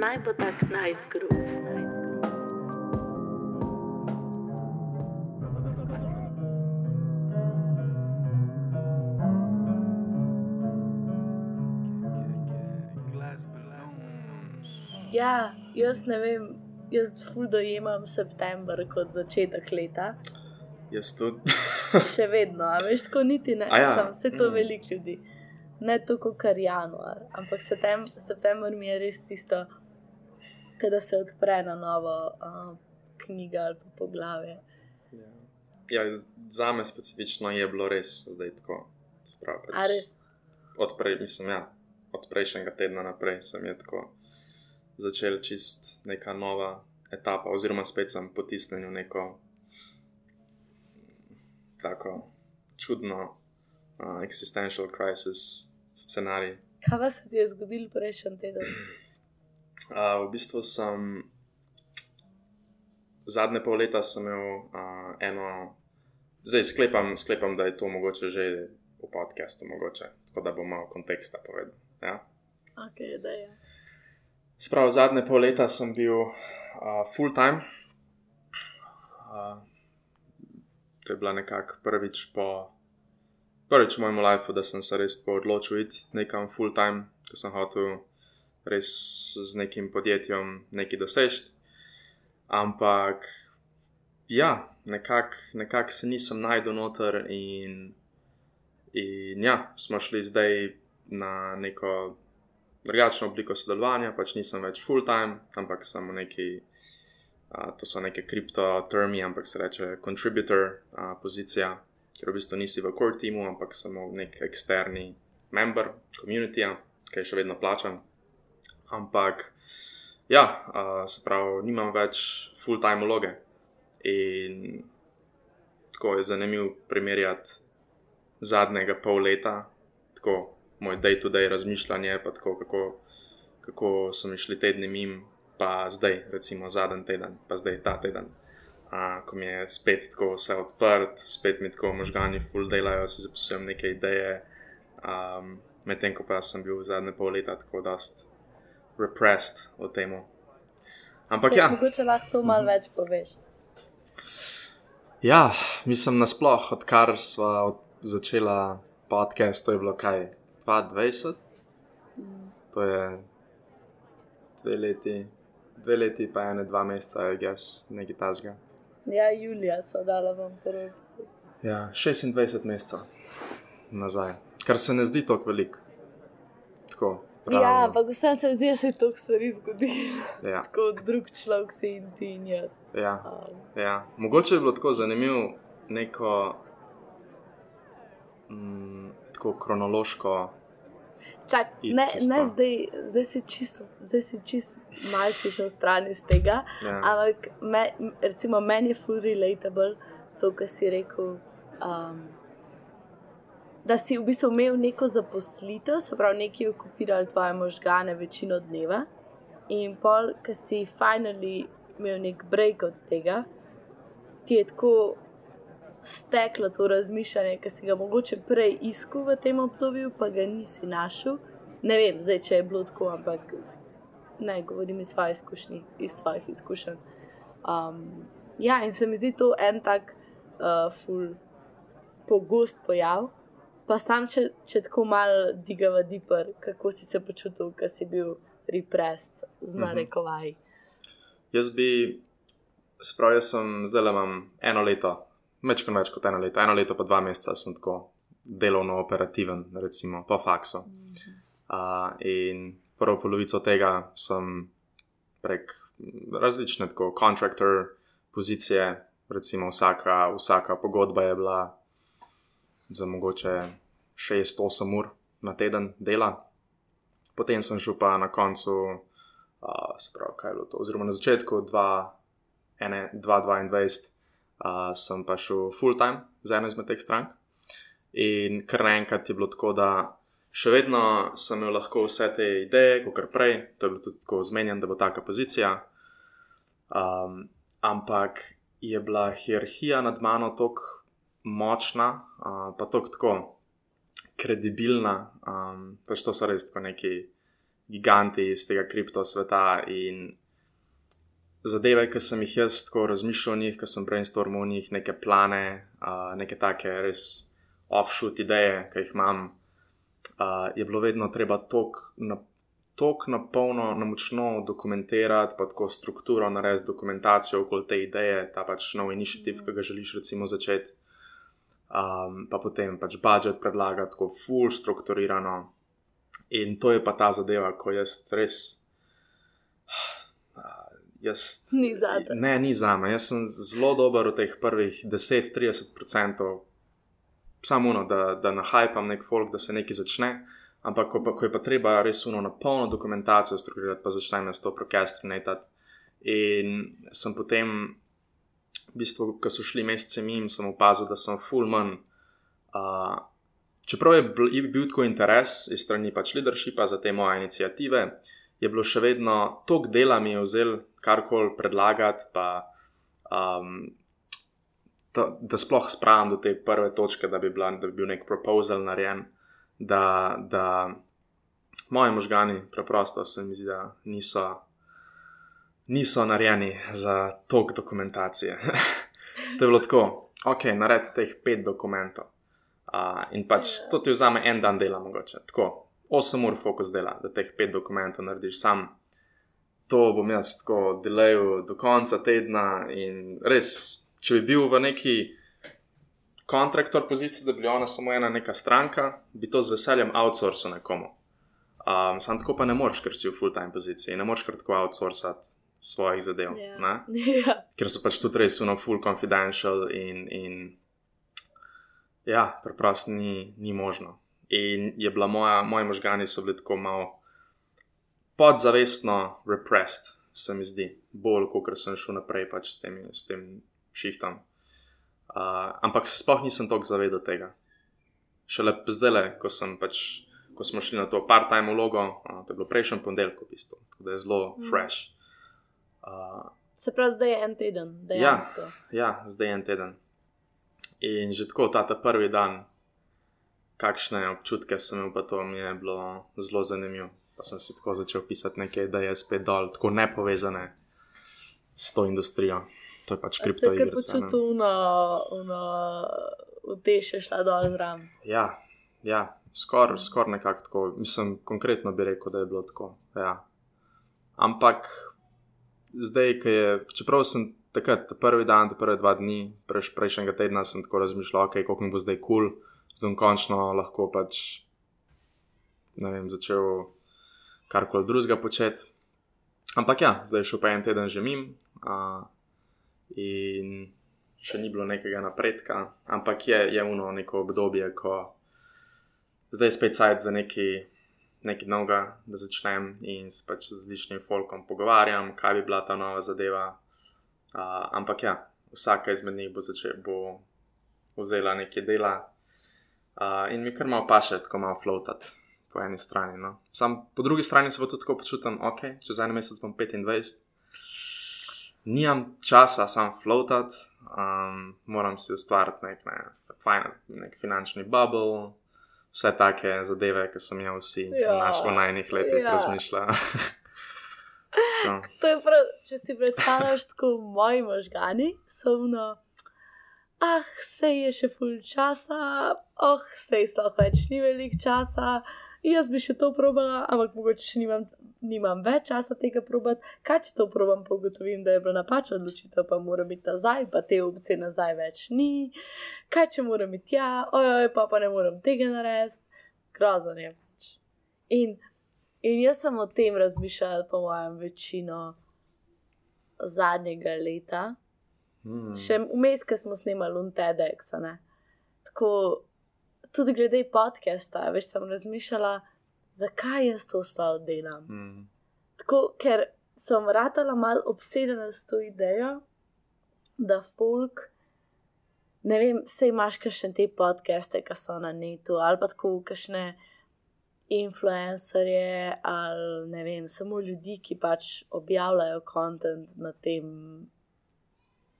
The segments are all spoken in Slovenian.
naj bo tak najzgrub. Ja, jaz ne vem, jaz ful dojemam september kot začetek leta. Jaz tudi. Še vedno, a veš, tako niti ne, A ja, sem vse to mm. veliko ljudi. Ne toliko kot januar, ampak septem, september mi je res tisto, kada se odpre na novo uh, knjigo ali poglavje. Ja. Ja, za me specifično je bilo res zdaj tako. Sprav, A res? Od, prej, mislim, ja, od prejšnjega tedna naprej sem je tako začel čist neka nova etapa, oziroma spet sem potisnjen v neko tako čudno uh, existential crisis scenarij. Kaj pa se ti je zgodilo prejšnji teden? Uh, v bistvu sem zadnje pol leta imel uh, eno, zdaj sklepam, sklepam, da je to mogoče že v podkastu, mogoče, tako da bom malo konteksta povedal. Ja? Ok, da je. Sprav zadnje pol leta sem bil uh, full time. Uh, to je bila nekako prvič po. Prvič v mojem lifeu, da sem se res odločil iti nekam full time, ker sem hotel res z nekim podjetjem nekaj doseči. Ampak, ja, nekako nekak se nisem najdel noter, in, in ja, smo šli zdaj na neko drugačno obliko sodelovanja, pač nisem več full time, ampak sem v neki, uh, to so neke kriptotermi, ampak se reče contributor uh, pozicija, ker v bistvu nisi v core teamu, ampak samo nek eksterni member komunitija, ki je še vedno plačan. Ampak, ja, uh, se pravi, nimam več full time vloge. In tako je zanimivo primerjati zadnjega pol leta, tako moj day-to-day razmišljanje, pa tako, kako, kako so mi šli tedni mim, pa zdaj, recimo zadnji teden, pa zdaj ta teden. Uh, ko mi je spet tako vse odprt, spet mi tako možgani full delajo, si zapisujem neke ideje. Um, Medtem ko pa sem bil zadnje pol leta tako dost repressed o tem. Ampak ja. Mogoče lahko to malo več poveš. Ja, mislim, nasploh, odkar smo začela podcast, to je bilo kaj, 2020, to je dve leti, dve leti, pa ene, dva meseca, gess, nekaj tasga. Ja, Julija so dala vam prvi episod. Ja, 26 mesecev nazaj, kar se ne zdi tako veliko. Tako. Ja, realno. ampak vsem se zdi, da se je to stvari zgodilo. Ja, Tako drug človek si in ti in jaz. ja, Um, ja. Mogoče je bilo tako zanimivo, neko mm, tako kronološko. Čak, ne, čisto. ne zdaj, zdaj si čisto, zdaj si čisto malce šel stran iz tega. Ja. Ampak, me, recimo, meni je full relatable to, kar si rekel. Um, da si v bistvu imel neko zaposlitev, se pravi, nekaj okupiral tvoje možgane večino dneva, in pol, ki si finally imel nek break od tega, ti je tako steklo to razmišljanje, ki si ga mogoče prej iskal v tem obdobju, pa ga nisi našel. Ne vem, zdaj, če je bilo tako, ampak ne govorim iz svojih izkušenj. Iz svojih izkušenj. Um, ja, in se mi zdi to en tak uh, ful pogost pojav. Pa sam, če, če tako malo digava deeper, kako si se počutil, ko si bil repressed, z Mhm. narekovaj. Jaz bi, sprav, jaz sem zdaj le imam eno leto, večkrat več kot eno leto, eno leto pa dva meseca sem tako delovno operativen, recimo po faksu. Uh, in prvo polovico tega sem prek različne tako contractor pozicije, recimo vsaka, vsaka pogodba je bila za mogoče 6-8 ur na teden dela. Potem sem šel pa na koncu, uh, se pravi, kaj je bilo to, oziroma na začetku 2022 uh, sem pa šel full time za eno izmed teh strank. In kar naenkrat je bilo tako, da še vedno sem imel lahko vse te ideje, kot kar prej, to je bilo tudi tako zmenjen, da bo taka pozicija. Um, ampak je bila hierarhija nad mano tako močna, uh, pa tako tako kredibilna, um, pač to so res tako neki giganti iz tega kripto sveta in zadeve, ki sem jih jaz tako razmišljal o njih, ki sem brainstormal o njih, neke plane, uh, neke take res offshoot ideje, ki jih imam, uh, je bilo vedno treba tok na. Tok na polno, na močno dokumentirati, pa tako strukturo narediti, dokumentacijo okoli te ideje, ta pač nov iniciativ, ki ga želiš, recimo, začeti um, pa potem pač budžet predlagati tako full strukturirano. In to je pa ta zadeva, ko jaz res. Uh, jaz, ni za me. Ne, ni za me. Jaz sem zelo dober v teh prvih 10-30%, samo uno, da, da nahajpam nek folk, da se nekaj začne. Ampak, ko, pa, ko je pa treba res uno na polno dokumentacijo strukturirati, pa začnem jaz to procrastinati. In sem potem v bistvu, ko so šli mesece mim, sem opazil, da sem full man. Uh, čeprav je bil, je bil tako interes iz strani pač leadershipa za te moje inicijative, je bilo še vedno toliko dela mi je vzel karkoli predlagati, pa, um, to, da sploh spravim do te prve točke, da bi, bila, da bi bil nek proposal narejen, da, da moji možgani preprosto se mi zdi, da niso niso narejeni za tok dokumentacije. to je bilo tako, ok, naredi teh pet dokumentov. Uh, in pač to ti vzame en dan dela, mogoče. Tako, 8 ur fokus dela, da teh pet dokumentov narediš sam. To bom jaz tako delal do konca tedna in res, če bi bil v neki kontraktor poziciji, da bi bila ona samo ena neka stranka, bi to z veseljem outsourcil nekomu. Um, sam tako pa ne moreš, ker si v full-time poziciji, ne moreš kar tako outsourcati svojih zadev. Yeah. Yeah. Ker so pač tudi res uno, full confidential in, in ja, preprosto ni, ni možno. In je bila moja, moji možgani so bili tako malo podzavestno repressed, se mi zdi, bolj kot sem šel naprej pač s, temi, s tem šihtom. Uh, ampak se sploh nisem tako zavedal tega. Šele zdaj, ko, pač, ko smo šli na to part-time vlogo, uh, to je bilo prejšnji ponedeljek, v bistvu, tako da je zelo mm. fresh. Uh, se pravi, zdaj je en teden. Ja, ja, zdaj je en teden. In že tako ta, ta prvi dan, kakšne občutke sem imel, pa to mi je bilo zelo zanimivo. Pa sem si tako začel pisati nekaj, da je spet dol, tako ne povezane s to industrijo. To je pač kripto. Se je počutil, da te še šla dol zraven. Ja, ja skoraj skor nekako tako. Mislim, konkretno bi rekel, da je bilo tako. Ja. Ampak zdaj, ki je, čeprav sem takrat, prvi dan, te prve dva dni, preš, prejšnjega tedna, sem tako razmišljal, okay, kako mi bo zdaj kul, cool, zdaj končno lahko pač vem, začel karkoli drugega početi. Ampak ja, zdaj je šel pa en teden že mim uh, in še ni bilo nekega napredka, ampak je, je uno neko obdobje, ko zdaj je spet sajt za neki nekaj novega, da začnem in se pač z ličnim folkom pogovarjam, kaj bi bila ta nova zadeva. Uh, ampak ja, vsaka izmed njih bo, začel, bo vzela nekaj dela uh, in mi kar malo paše, tako malo floatati po eni strani. No. Sam po drugi strani se pa tudi tako počutim, ok, čez en mesec bom 25. Nimam časa sam floatati, um, moram si ustvariti nek, ne, nek finančni bubble, vse take zadeve, ki sem jih vsi ja. v naših najnih letih ja. razmišljal. to je prav, če si predstavljaš tako moji možgani, so vno. Ah, se je še pol časa, oh, se je sploh več ni veliko časa, jaz bi še to probala, ampak mogoče še nimam nimam več časa tega probati, kaj če to probam, pa ugotovim, da je bila napačna odločitev, pa mora biti nazaj, pa te opcije nazaj več ni, kaj če moram iti tja, ojoj, pa pa ne morem tega narediti, grozen je pač. In, in jaz sem o tem razmišljala, po mojem, večino zadnjega leta, mm. še vmes, ki smo snimali UNTEDx. Tako tudi glede podcasta, veš, sem razmišljala zakaj jaz to stvar delam. Mm. Tako, ker sem ratala mal obsedena s to idejo, da folk, ne vem, se imaš kakšne te podcaste, ki so na netu, ali pa tako kakšne influencerje, ali ne vem, samo ljudi, ki pač objavljajo kontent na tem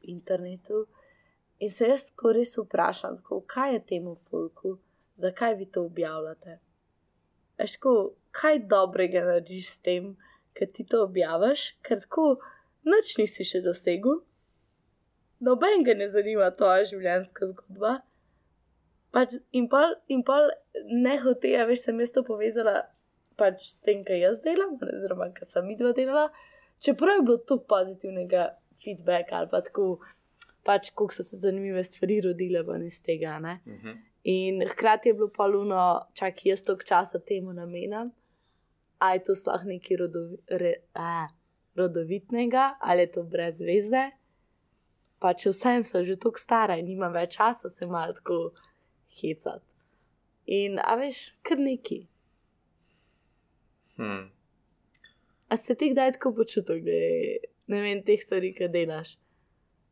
internetu. In se jaz tako res vprašam, tako, kaj je temu folku, zakaj vi to objavljate Eško, kaj dobrega narediš s tem, ker ti to objaviš, ker tako noč nisi še dosegel. Noben ga ne zanima tvoja življenjska zgodba. Pač in pol, in pol ne hote, a veš, sem jaz to povezala pač s tem, kaj jaz delam, oziroma kaj sem mi dva delala. Čeprav je bilo to pozitivnega feedbacka ali pa tako, pač koliko so se zanimive stvari rodile ven iz tega. Uh -huh. In hkrati je bilo paluno, čak jaz toliko časa temu namenam, a je to sploh nekaj rodovi, re, a, rodovitnega ali je to brez veze. Pa če vsem sem že tako stara in nimam več časa, se malo tako hecati. In a veš, kar neki. Hmm. A se ti kdaj tako počutiš, da je ne vem, teh stvari, ki delaš?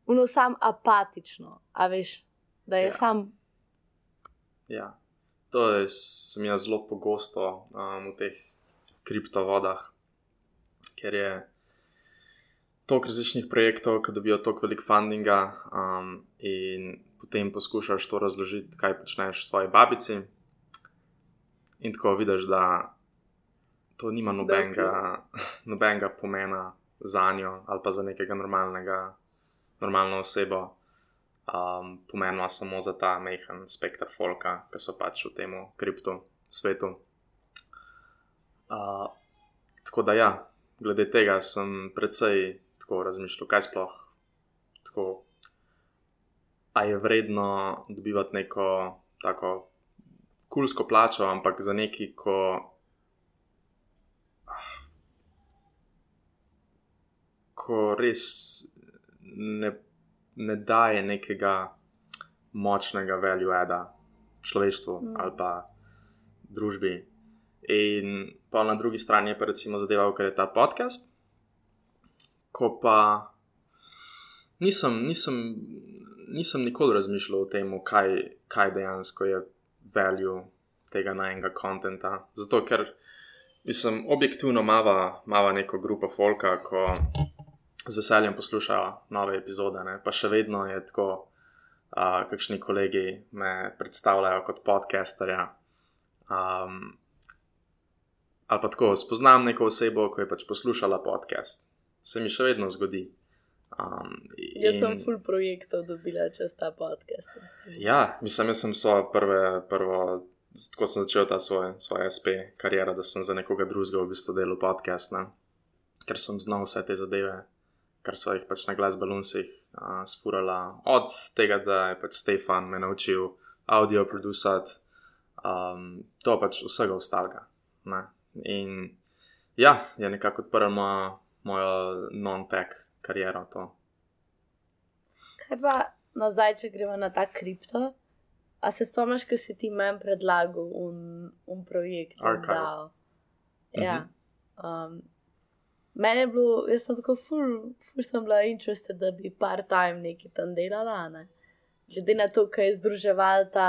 Uno sam apatično, a veš, da je ja. sam. Ja, to je, sem jaz zelo pogosto um, v teh kriptovodah, ker je toliko različnih projektov, ki dobijo toliko velik fundinga um, in potem poskušaš to razložiti, kaj počneš svoji babici. In tako vidiš, da to nima nobenega, nobenega pomena za njo ali pa za nekega normalnega, normalno osebo. Um, Pomenila samo za ta mehen spektr folka, ki so pač v tem kriptu svetu. Uh, tako da, ja, glede tega sem predvsej tako razmišljal, kaj sploh tako. A je vredno dobivati neko tako kulsko plačo, ampak za neki, ko ko res ne, ne daje nekega močnega value ada človeštvu mm. ali pa družbi. In pa na drugi strani je pa recimo zadeva, ker je ta podcast, ko pa nisem, nisem, nisem nikoli razmišljal o tem, kaj, kaj dejansko je value tega najmenjega konta. Zato ker. Mislim, objektivno mava, mava neko grupo folka, ko z veseljem poslušajo nove epizode, ne? pa še vedno je tako, uh, kakšni kolegi me predstavljajo kot podcasterja. Um, ali pa tako, spoznam neko osebo, ki je pač poslušala podcast. Se mi še vedno zgodi. Um, in... Jaz sem full projektov dobila čez ta podcast. Ja, mislim, jaz sem svoje prve, prvo, tako sem začel ta svoj, svoj SP kariero, da sem za nekoga drugega v bistvu delal podcast, ne? ker sem znal vse te zadeve kar so jih pač na glasbelunsih uh, spurala. Od tega, da je pač Stefan me naučil audio producirati, um, to pač vsega ostalega. In ja, je nekako odprl mojo, mojo non-tech kariero. To. Kaj pa nazaj, če gremo na ta kripto? A se spomniš, ko si ti meni predlagal un, un projekt? Archive. Ja. Mhm. Um, Mene je bilo, jaz sem tako ful, ful sem bila interested, da bi part-time nekaj tam delala. Ne? Glede na to, kaj je združeval ta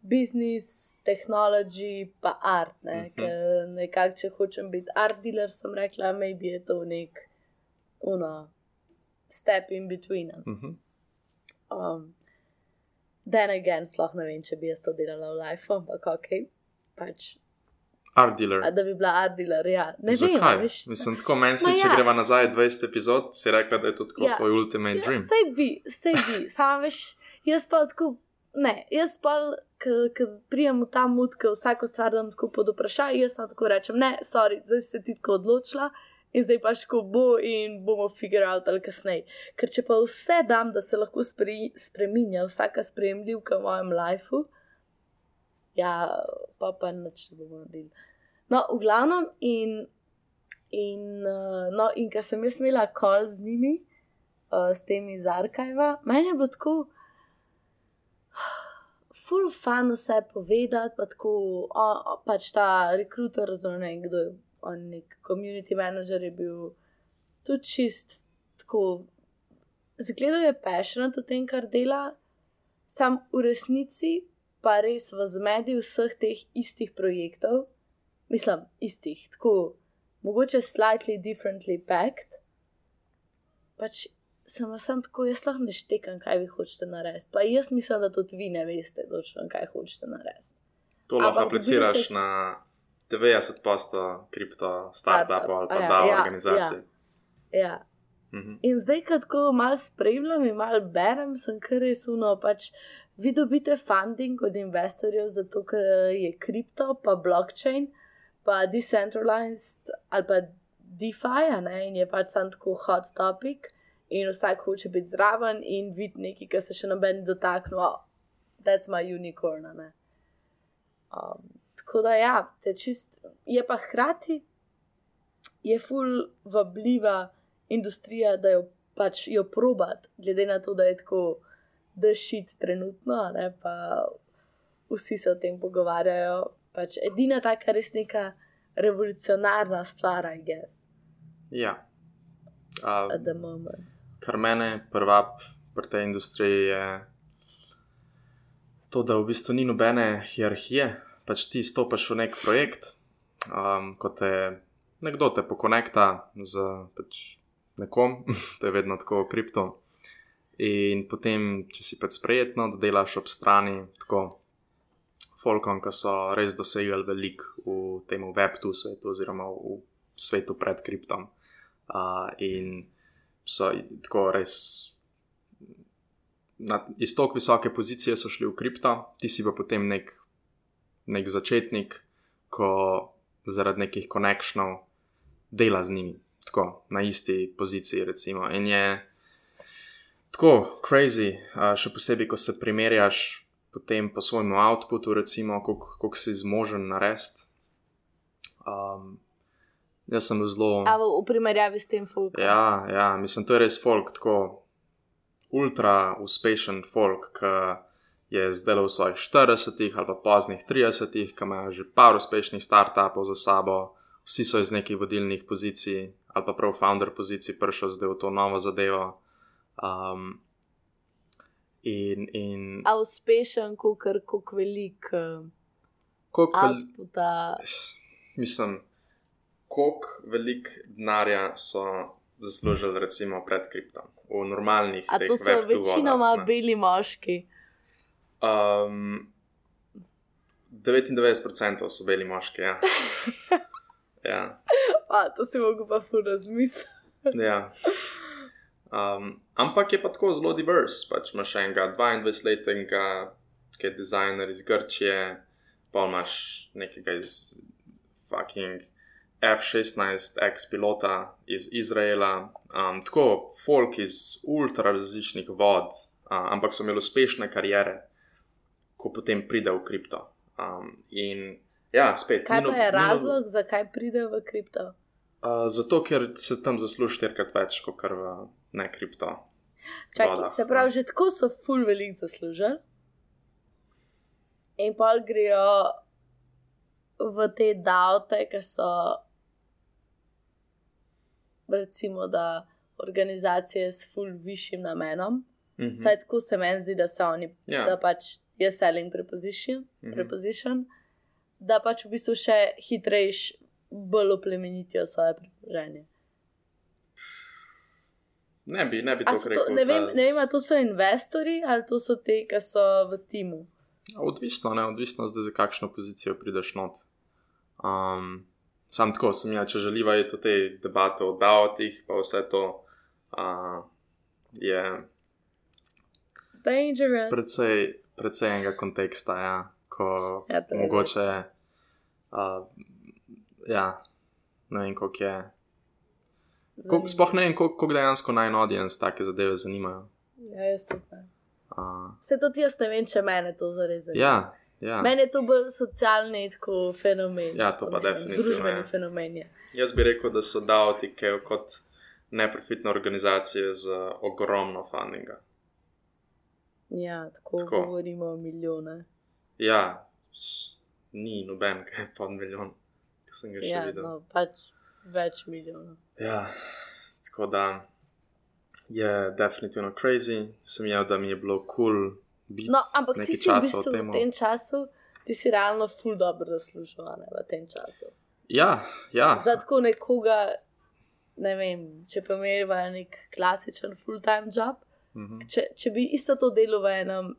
biznis, tehnologi, pa art. Ne? Uh mhm. -huh. Nekako, če hočem biti art dealer, sem rekla, maybe je to nek, uno, step in between. Uh mhm. -huh. um, then again, sploh ne vem, če bi jaz to delala v life, ampak ok, pač Art dealer. A da bi bila art dealer, ja. Ne Zakaj? vem. Veš, Mislim, tako meni se, če ja. greva nazaj 20 epizod, si rekla, da je to tako ja. tvoj ultimate ja, dream. Sej bi, sej bi. Samo veš, jaz pa tako, ne, jaz pa, ki prijem v ta mut, ki vsako stvar dam tako pod vprašaj, jaz sem tako rečem, ne, sorry, zdaj si se ti tako odločila. In zdaj pač, ko bo in bomo figure out ali kasneje. Ker če pa vse dam, da se lahko spremenja, vsaka spremljivka v mojem lifeu, ja, pa pa nič ne bomo naredili. No, v glavnem, in, in, uh, no, in ker sem jaz imela kol z njimi, uh, s temi iz Arkajva, meni je bilo tako, full fun vse povedati, pa tako, o, o, pač ta rekruter, oziroma ne kdo je, on nek community manager je bil tudi čist tako. Zgledal je passionate v tem, kar dela, sam v resnici pa res v zmedi vseh teh istih projektov, mislim, istih, tako, mogoče slightly differently packed. Pač sem vas sam tako, jaz lahko neštekam, kaj vi hočete narediti. Pa jaz mislim, da tudi vi ne veste, točno kaj hočete narediti. To lahko apliciraš na 90% kripto startupov ali pa Ja, da ja, organizacij. Ja. Mhm. In zdaj, ko tako malo spremljam in malo berem, sem kar resuno. Pač vi dobite funding od investorjev, zato ker je kripto, pa blockchain, pa decentralized ali pa DeFi, ne, in je pač sam tako hot topic. In vsak hoče biti zraven in videti nekaj, kar se še noben dotaknil. Oh, that's my unicorn. ne. Um, tako da ja, te čist, je pa hkrati je ful vabljiva industrija, da jo pač jo probat, glede na to, da je tako dešit trenutno, a ne pa vsi se o tem pogovarjajo. Pač edina taka res neka revolucionarna stvar, I guess, Ja. A, at the moment. kar mene prvap pri tej industriji je to, da v bistvu ni nobene hierarhije. Pač ti stopiš v nek projekt, um, ko te nekdo te pokonekta z pač nekom, to je vedno tako v kriptu. In potem, če si pač sprejetno, da delaš ob strani, tako folkom, ki so res dosegli veliko v tem web2 svetu, oziroma v svetu pred kriptom. Uh, in so tako res na, iz tako visoke pozicije so šli v kripto, ti si pa potem nek, nek začetnik, ko zaradi nekih konekšnjev dela z njimi, tako na isti poziciji. Recimo. In je tako crazy, a, še posebej, ko se primerjaš potem po svojem outputu, recimo, koliko si zmožen narediti. Um, jaz sem zelo. A v, primerjavi s tem folkom. Ja, ja, mislim, to je res folk, tako ultra uspešen folk, ki je zdaj v svojih 40 ali pa poznih 30, ki ima že par uspešnih startupov za sabo, vsi so iz nekih vodilnih pozicij ali pa prav founder pozicij prišel zdaj v to novo zadevo. Um, in in A uspešen, kukar, kuk velik uh, koliko vel- outputa. mislim, koliko velik denarja so zaslužili, recimo, pred kriptom, v normalnih A teh to so Web2 večinoma vodah, beli moški. Um, 99% so beli moški. Ja. ja, A, to si mogo pa ful razmisliti. ja. Um, ampak je pa tako zelo divers. Pač imaš enega 22-letnega, ki je dizajner iz Grčije, pa imaš nekega iz fucking F-16 ex-pilota iz Izraela. Um, tako folk iz ultra različnih vod, uh, ampak so imeli uspešne karijere, ko potem pride v kripto. Um, in ja, spet. Kaj no- pa je no- razlog, zakaj pride v kripto? Uh, zato, ker se tam zasluži štirikrat več kot v ne kripto. Čakaj, vodah, se pravi, že tako so ful velik zaslužili. In pa grejo v te davte, ki so, recimo, da organizacije s ful višjim namenom. Mhm. Vsaj tako se meni zdi, da so oni, Ja. da pač je selling preposition, Mhm. preposition, da pač v bistvu še hitrejš, bolj oplemenitijo svoje premoženje. Ne bi, ne bi to rekel. To, ne vem, ne vem, ali to so investorji ali to so te, ki so v timu. Odvisno, ne, odvisno zdaj, za kakšno pozicijo prideš not. Um, sam tako sem jaz, če želiva je to te debate o davotih, pa vse to uh, je Dangerous. precej, precej enega konteksta, ja, ko Ja, mogoče, uh, ja, ne vem, koliko je. Zanimivo. sploh ne vem, koliko, dejansko naj audience take zadeve zanimajo. Ja, jaz tudi. Uh, Vse to jaz ne vem, če mene to zares zanima. ja, ja. Meni je to bolj socialni tako fenomen. Ja, to pa Mislim, definitivno Družbeni je. fenomen je. Jaz bi rekel, da so davotike kot neprofitne organizacije z ogromno fundinga. Ja, tako, Tako. govorimo o milijone. Ja, ni noben, ki je pod milijon, ki sem ga še Ja, videl. no, pač več milijonov. Ja, tako da je definitivno crazy. Sem jaz, da mi je bilo kul cool biti No, ampak ti si v bistvu v tem. času, ti si realno ful dobro zaslužil ne, v tem času. Ja, ja. Za tako nekoga, ne vem, če pomeniva nek klasičen full-time job, Mhm. če, če bi isto to delo v enem,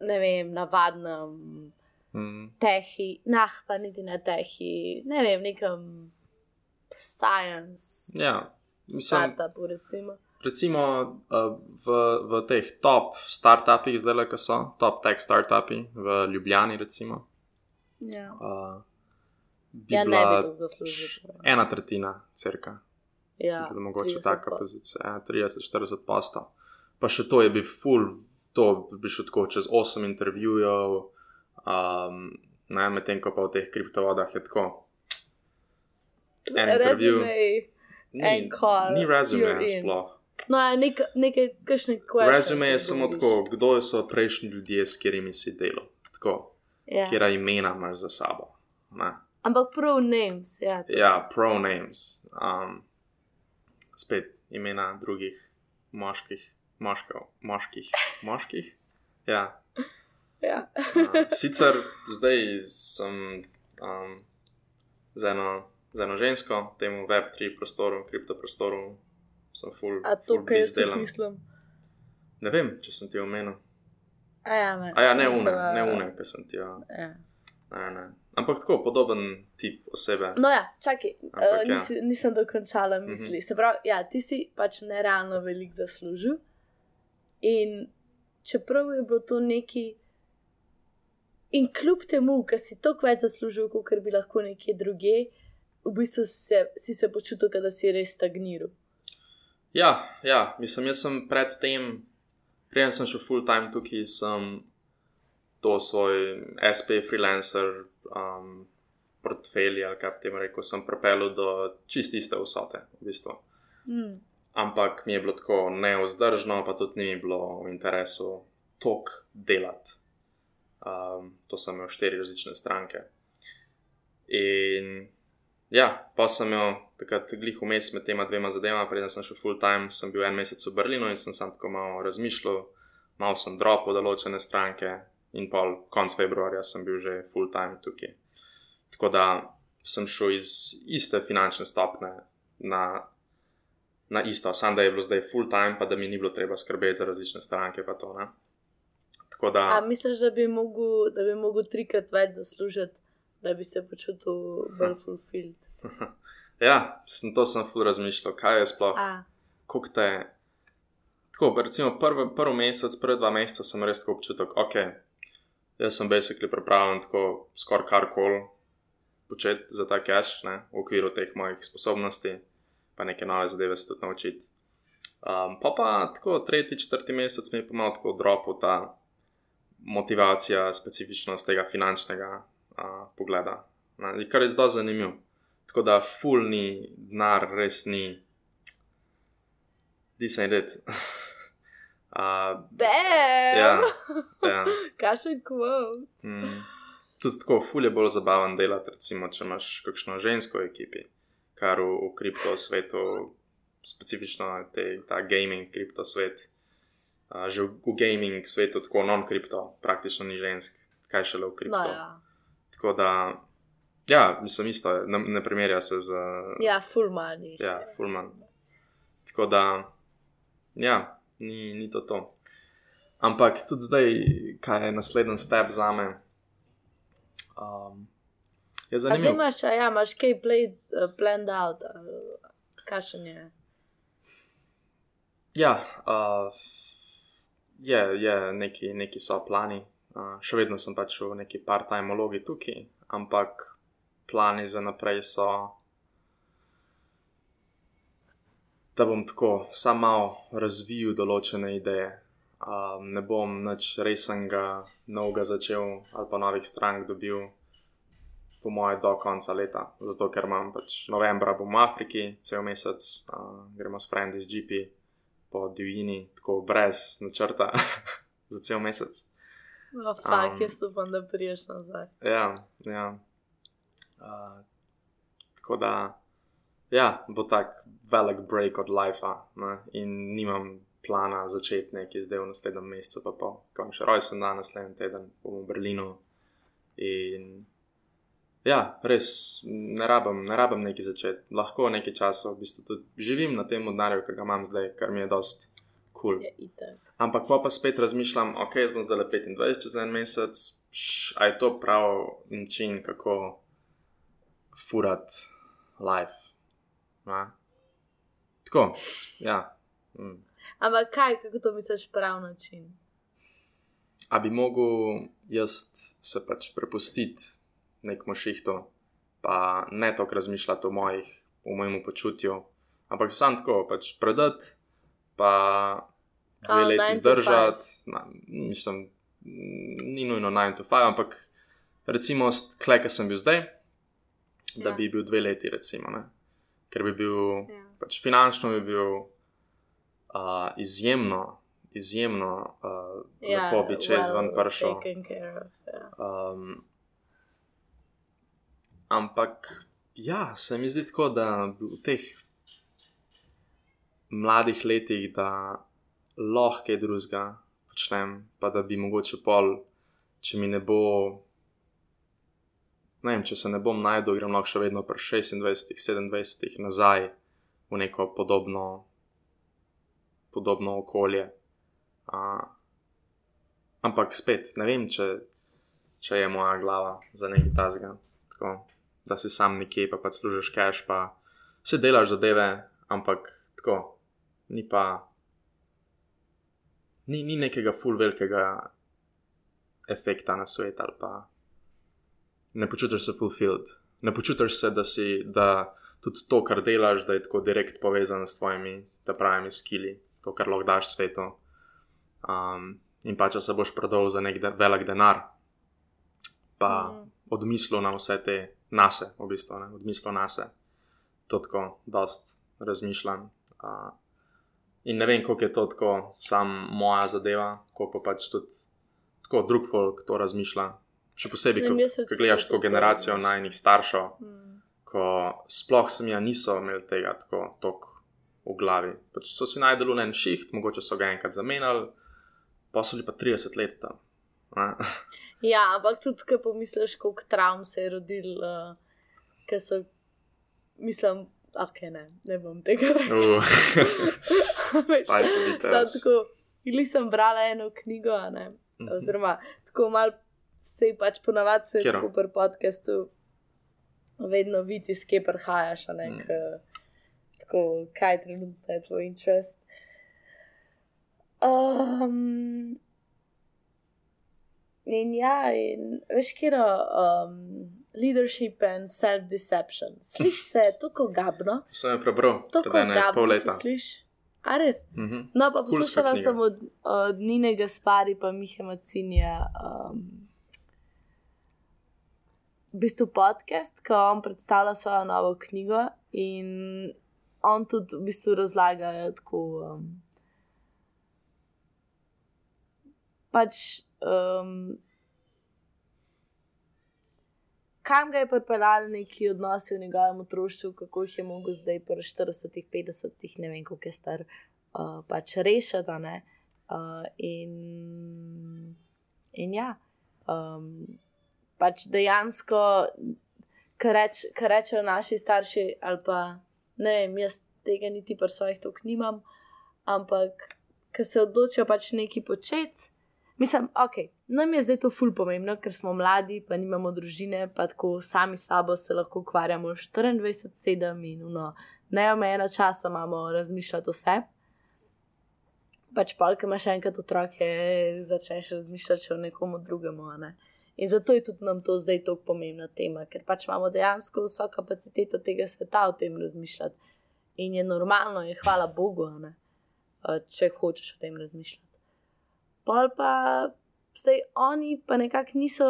ne vem, navadnem Mm. tehi, nah, pa niti ne tehi, ne vem, nekem science, Ja, mislim, startupu, recimo. recimo uh, v, v teh top startupih, zdaj le, ki so, top tech startupi v Ljubljani, recimo, Ja, uh, bi ja ne bi to zaslužil. ena tretjina, crka, Ja, da mogoče 30 taka pa. pozicija, ja, 30-40 posto. Pa še to je bi full, to bi šlo tako čez 8 intervjujev, um, medtem ko pa v teh kriptovodah je tako. En intervju. Ni you're in. sploh. No, nek, nekaj, kakšne questions. Resume je samo tako, kdo so prejšnji ljudje, s katerimi si delal. Tako, Ja. kera imena imaš za sabo. Ne. Ampak prav names, ja. točno. Ja, pronames. Um, spet imena drugih moških, moškov, moških, moških. Ja. Ja. Uh, sicer zdaj sem um, z, eno, z eno žensko, temu Web3 prostoru, kriptoprostoru, sem full, A to, full kar delam. mislim. Ne vem, če sem ti omenil. A ja, ne. A ja, ne une, mislila- ne une, ki sem ti jo. Ja. Ne, ne. Ampak tako, podoben tip osebe. No, ja, čakaj, Ampak uh, ja. nisi, nisem dokončala misli. Mhm. Se pravi, ja, ti si pač nerealno veliko zaslužil. In čeprav je bilo to neki. In kljub temu, ker si toliko več zaslužil, kot bi lahko nekje druge, v bistvu se, si se počutil, da si res stagniral. Ja, ja, mislim, jaz sem predtem, preden sem šel full time tukaj, sem to svoj SP freelancer um, portfelj, ali kaj temu rekel, sem pripeljal do čist iste vsote, v bistvu. Mm. Ampak mi je bilo tako neozdržno, pa tudi ni mi bilo v interesu tok delati. Um, to sem imel štiri različne stranke. In ja, pa sem imel takrat glih vmes med tema dvema zadevama, preden sem šel full time, sem bil en mesec v Berlinu in sem sam tako malo razmišljal, malo sem dropil določene stranke in pol konc februarja sem bil že full time tukaj. Tako da sem šel iz iste finančne stopne na, na isto, samo da je bilo zdaj full time, pa da mi ni bilo treba skrbeti za različne stranke, pa to ne. Tako da. A misliš, da bi mogel, da bi mogel trikrat več zaslužiti, da bi se počutil bolj fulfilled? Ja, sem to sem ful razmišljal, kaj je sploh, kako te. Tako, recimo prvi, prvi mesec, prve dva meseca sem res tako občutek, ok, jaz sem basically pripravljen tako skoraj karkoli početi za ta cash, ne, v okviru teh mojih sposobnosti, pa neke nove zadeve se tudi naučiti. Um, pa pa tako tretji, četrti mesec mi je pa malo tako dropil ta motivacija, specifičnost tega finančnega uh, pogleda, ne, kar je zelo zanimivo. Tako da, ful ni, denar res ni. Ain't it. uh, Bam! ja, ja. Kakšen kvot. Mm. Tudi tako, ful je bolj zabaven delati, recimo, če imaš kakšno žensko ekipi, kar v, v kripto svetu, specifično te, ta gaming kripto svet. Uh, že v, v gaming svetu, tako non-kripto, praktično ni žensk, kaj šele v kripto. No, ja. Tako da, ja, mislim, isto je, ne, ne primerja se z. ja, full money. Ja, full man. Tako da, ja, ni, ni to to. Ampak tudi zdaj, kaj je naslednji step za me. Um, je A zdaj zanimivo. imaš, ja, imaš kaj played, uh, planned out, uh, kakšen je. Ja, uh, je, je neki, neki so plani. Še vedno sem pač v neki part-time vlogi tukaj, ampak plani za naprej so, da bom tako sam malo razvil določene ideje. Um, ne bom nič resnega, novega začel ali pa novih strank dobil, po moje, do konca leta. Zato, ker imam pač novembra bom v Afriki, cel mesec, uh, gremo s frendi z GP po divjini, tako brez načrta za cel mesec. No, fakt, Um, jaz upam, da priješ nazaj. Ja, ja. Uh, tako da, ja, bo tak velik break od lifea ne, in nimam plana začeti nekaj zdaj v naslednjem mesecu, pa pol. Ko imam še rojsten dan, naslednji teden bom v Berlinu. In ja, res ne rabim, ne rabim nekaj začeti. Lahko nekaj časa v bistvu tudi živim na tem denarju, ki ga imam zdaj, kar mi je dost kul. Je itak. Ampak pa pa spet razmišljam, ok, jaz bom zdaj le 25 čez en mesec, a je to prav način, kako furat life. Na? Tako, ja. Mm. Ampak kaj, kako to misliš, prav način? A bi mogel jaz se pač prepustiti nekmu šihtu, pa ne toliko razmišljati o, mojih, o mojem počutju, ampak sam tako pač predati, pa dve Kao leti 9 to zdržati. Na, mislim, ni nujno 9 to 5, ampak recimo, klej, ki sem bil zdaj, da Ja. bi bil dve leti, recimo, ne? ker bi bil Ja. pač finančno bi bil uh, izjemno, izjemno uh, ja, lepo bi čez ven care of, ja. Um, ampak ja, se mi zdi tako, da v teh mladih letih, da lahko kaj drugega počnem, pa da bi mogoče pol, če mi ne bo. Ne vem, če se ne bom najdel, grem lahko še vedno pri 26, 27 nazaj v neko podobno, podobno okolje. Uh, ampak spet, ne vem, če, če je moja glava za nekaj tasga. Tako, da si sam nekje, pa pa služiš cash, pa se delaš zadeve, ampak tako, ni pa. Ni, ni nekega full velikega efekta na svet ali pa ne počutiš se fulfilled. Ne počutiš se, da si, da tudi to, kar delaš, da je tako direkt povezano s tvojimi, da pravimi skili, to, kar lahko daš svetu. Um, in pa če se boš prodal za nek de velik denar, pa Mhm. odmislil na vse te nase, v bistvu, ne, odmislil nase. To tako, dost razmišljam. Uh, in ne vem, koliko je to tako, sam moja zadeva, ko pa pač tudi tako drug folk to razmišlja. Še posebej, ko, jaz ko gledaš tako generacijo najnih staršev, Mm. ko sploh sem ja niso imeli tega tako tok v glavi. Pač so si najdeli en šiht, mogoče so ga enkrat zamenjali, pa so bili pa 30 let tam. Ja, ampak tudi, ko pomisliš, koliko travm se je rodil, uh, ker so, mislim, ok, ne, ne bom tega rekel. Spicy details. Sam tako, ili sem brala eno knjigo, ne, Mhm. oziroma tako mal se je pač ponavadi se Katero? tako pri podkastu vedno vidi, iz kje prihajaš, ne, Mm. k, tako, kaj trenutno je tvoj interest. Um, in ja, in veš, kjer je um, leadership and self-deception. Slišiš se, tako gabno, Sem jo prebral tako pred ene pol gabno se leta. A res? Mhm. No, pa poslušala knjiga. sem od, od Nine Gaspari pa Mihe Macinja. Um, v bistvu podcast, ko on predstavlja svojo novo knjigo in on tudi v bistvu razlaga tako. Um, pač. Um, Kam ga je pripeljal neki odnosi v njegovem otroštvu, kako jih je mogel zdaj, pri 40, 50, ne vem, koliko je star, uh, pač rešiti. Uh, in, in ja, um, pač dejansko, kar reč, kar rečejo naši starši, ali pa ne vem, jaz tega niti pri svojih tok nimam, ampak ki se odločijo pač nekaj početi. Mislim, ok, nam je zdaj to ful pomembno, ker smo mladi, pa nimamo družine, pa tako sami sabo se lahko ukvarjamo 24-7 in uno, neomejeno časa imamo razmišljati vse. Pač pol, ki imaš enkrat otroke, začneš razmišljati o nekomu drugemu. a Ne? In zato je tudi nam to zdaj tako pomembna tema, ker pač imamo dejansko vso kapaciteto tega sveta o tem razmišljati. In je normalno, in hvala Bogu, ne, če hočeš o tem razmišljati. Pol pa zdaj oni pa nekako niso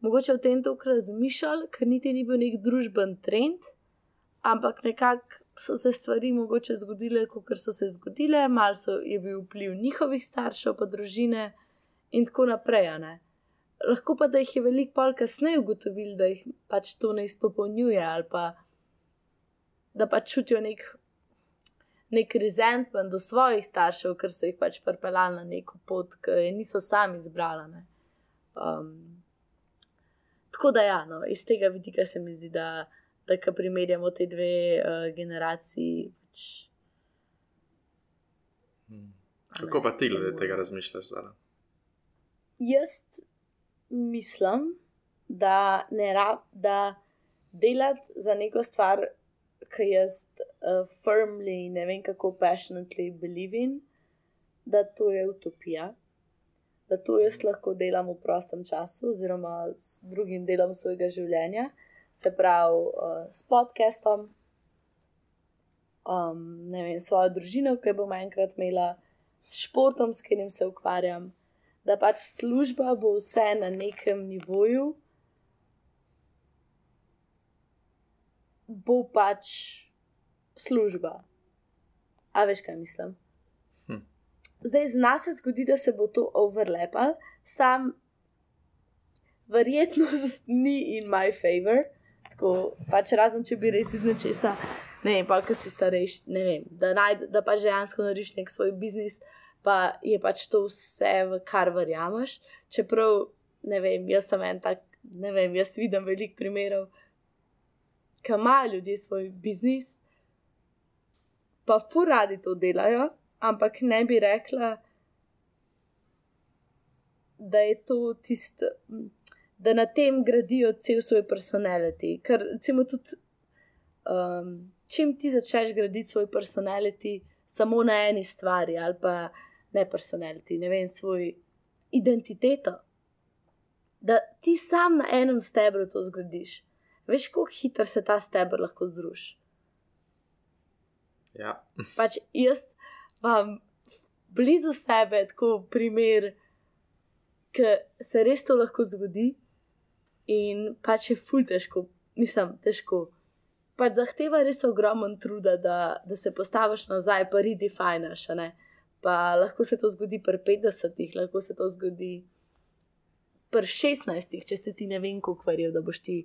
mogoče o tem toliko razmišljali, ker niti ni bil nek družben trend, ampak nekako so se stvari mogoče zgodile, kot so se zgodile, malo je bil vpliv njihovih staršev, pa družine in tako naprej. ne. Lahko pa da jih je veliko pol kasneje ugotovili, da jih pač to ne izpopolnjuje ali pa da pač čutijo nek, nek resentment do svojih staršev, ker so jih pač pripeljali na neko pot, ki je niso sami izbrali. ne. Um, tako da, ja, no, iz tega vidika se mi zdi, da, da ko primerjamo te dve uh, generaciji, pač, Mm. Kako pa ti glede tega razmišljaš zdaj? Jaz mislim, da ne rab, da delati za neko stvar, ki jaz uh, firmly, ne vem kako passionately believe in, da to je utopija. Da to jaz lahko delam v prostem času, oziroma s drugim delom svojega življenja, se pravi uh, s podcastom, um, ne vem, svojo družino, ki bom enkrat imela, športom, s katerim se ukvarjam, da pač služba bo vse na nekem nivoju, bo pač služba. A veš, kaj mislim? Hm. Zdaj, z nas se zgodi, da se bo to overlepal, sam verjetno ni in my favor. Tako, pač razen če bi res iz nečesa, ne vem, pa ki si starejši, ne vem, da, najd, da pač dejansko narediš nek svoj biznis, pa je pač to vse, v kar verjameš. Čeprav, ne vem, jaz sem en tak, ne vem, jaz vidim veliko primerov, ki imajo ljudje svoj biznis, pa furadi to delajo, ampak ne bi rekla, da je to tisto, da na tem gradijo cel svoj personality. Ker, recimo, tudi, um, čim ti začneš graditi svoj personality samo na eni stvari, ali pa ne personality, ne vem, svoj identiteto. Da ti sam na enem stebru to zgradiš. Veš, kako hitro se ta stebr lahko združi. Ja. pač jaz imam blizu sebe tako primer, ki se res to lahko zgodi, in pač je ful težko, mislim, težko. Pač zahteva res ogromen truda, da, da se postaviš nazaj, pa redefiniš. Pa lahko se to zgodi pri 50-ih, lahko se to zgodi pri 16-ih, če se ti ne vem, kako verjel, da boš ti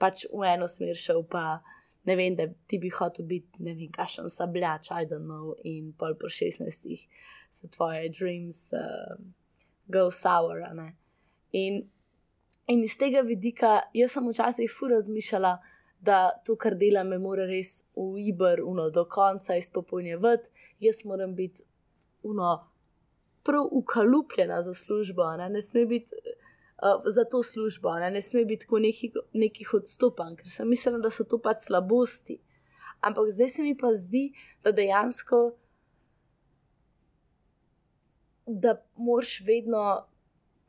pač v eno smer šel, pa ne vem, da ti bi hotel biti, ne vem, kašen sabljač, know, in pol po 16 so tvoje dreams uh, go sour. In, in iz tega vidika, jaz sem včasih fu razmišljala, da to, kar delam, me mora res v Iber, uno, do konca izpopolnjevati, jaz moram biti, uno, prav ukalupljena za službo, ne, ne sme biti uh, za to službo, ne, ne sme biti tako nekih, nekih odstopanj, ker sem mislila, da so to pač slabosti. Ampak zdaj se mi pa zdi, da dejansko, da moraš vedno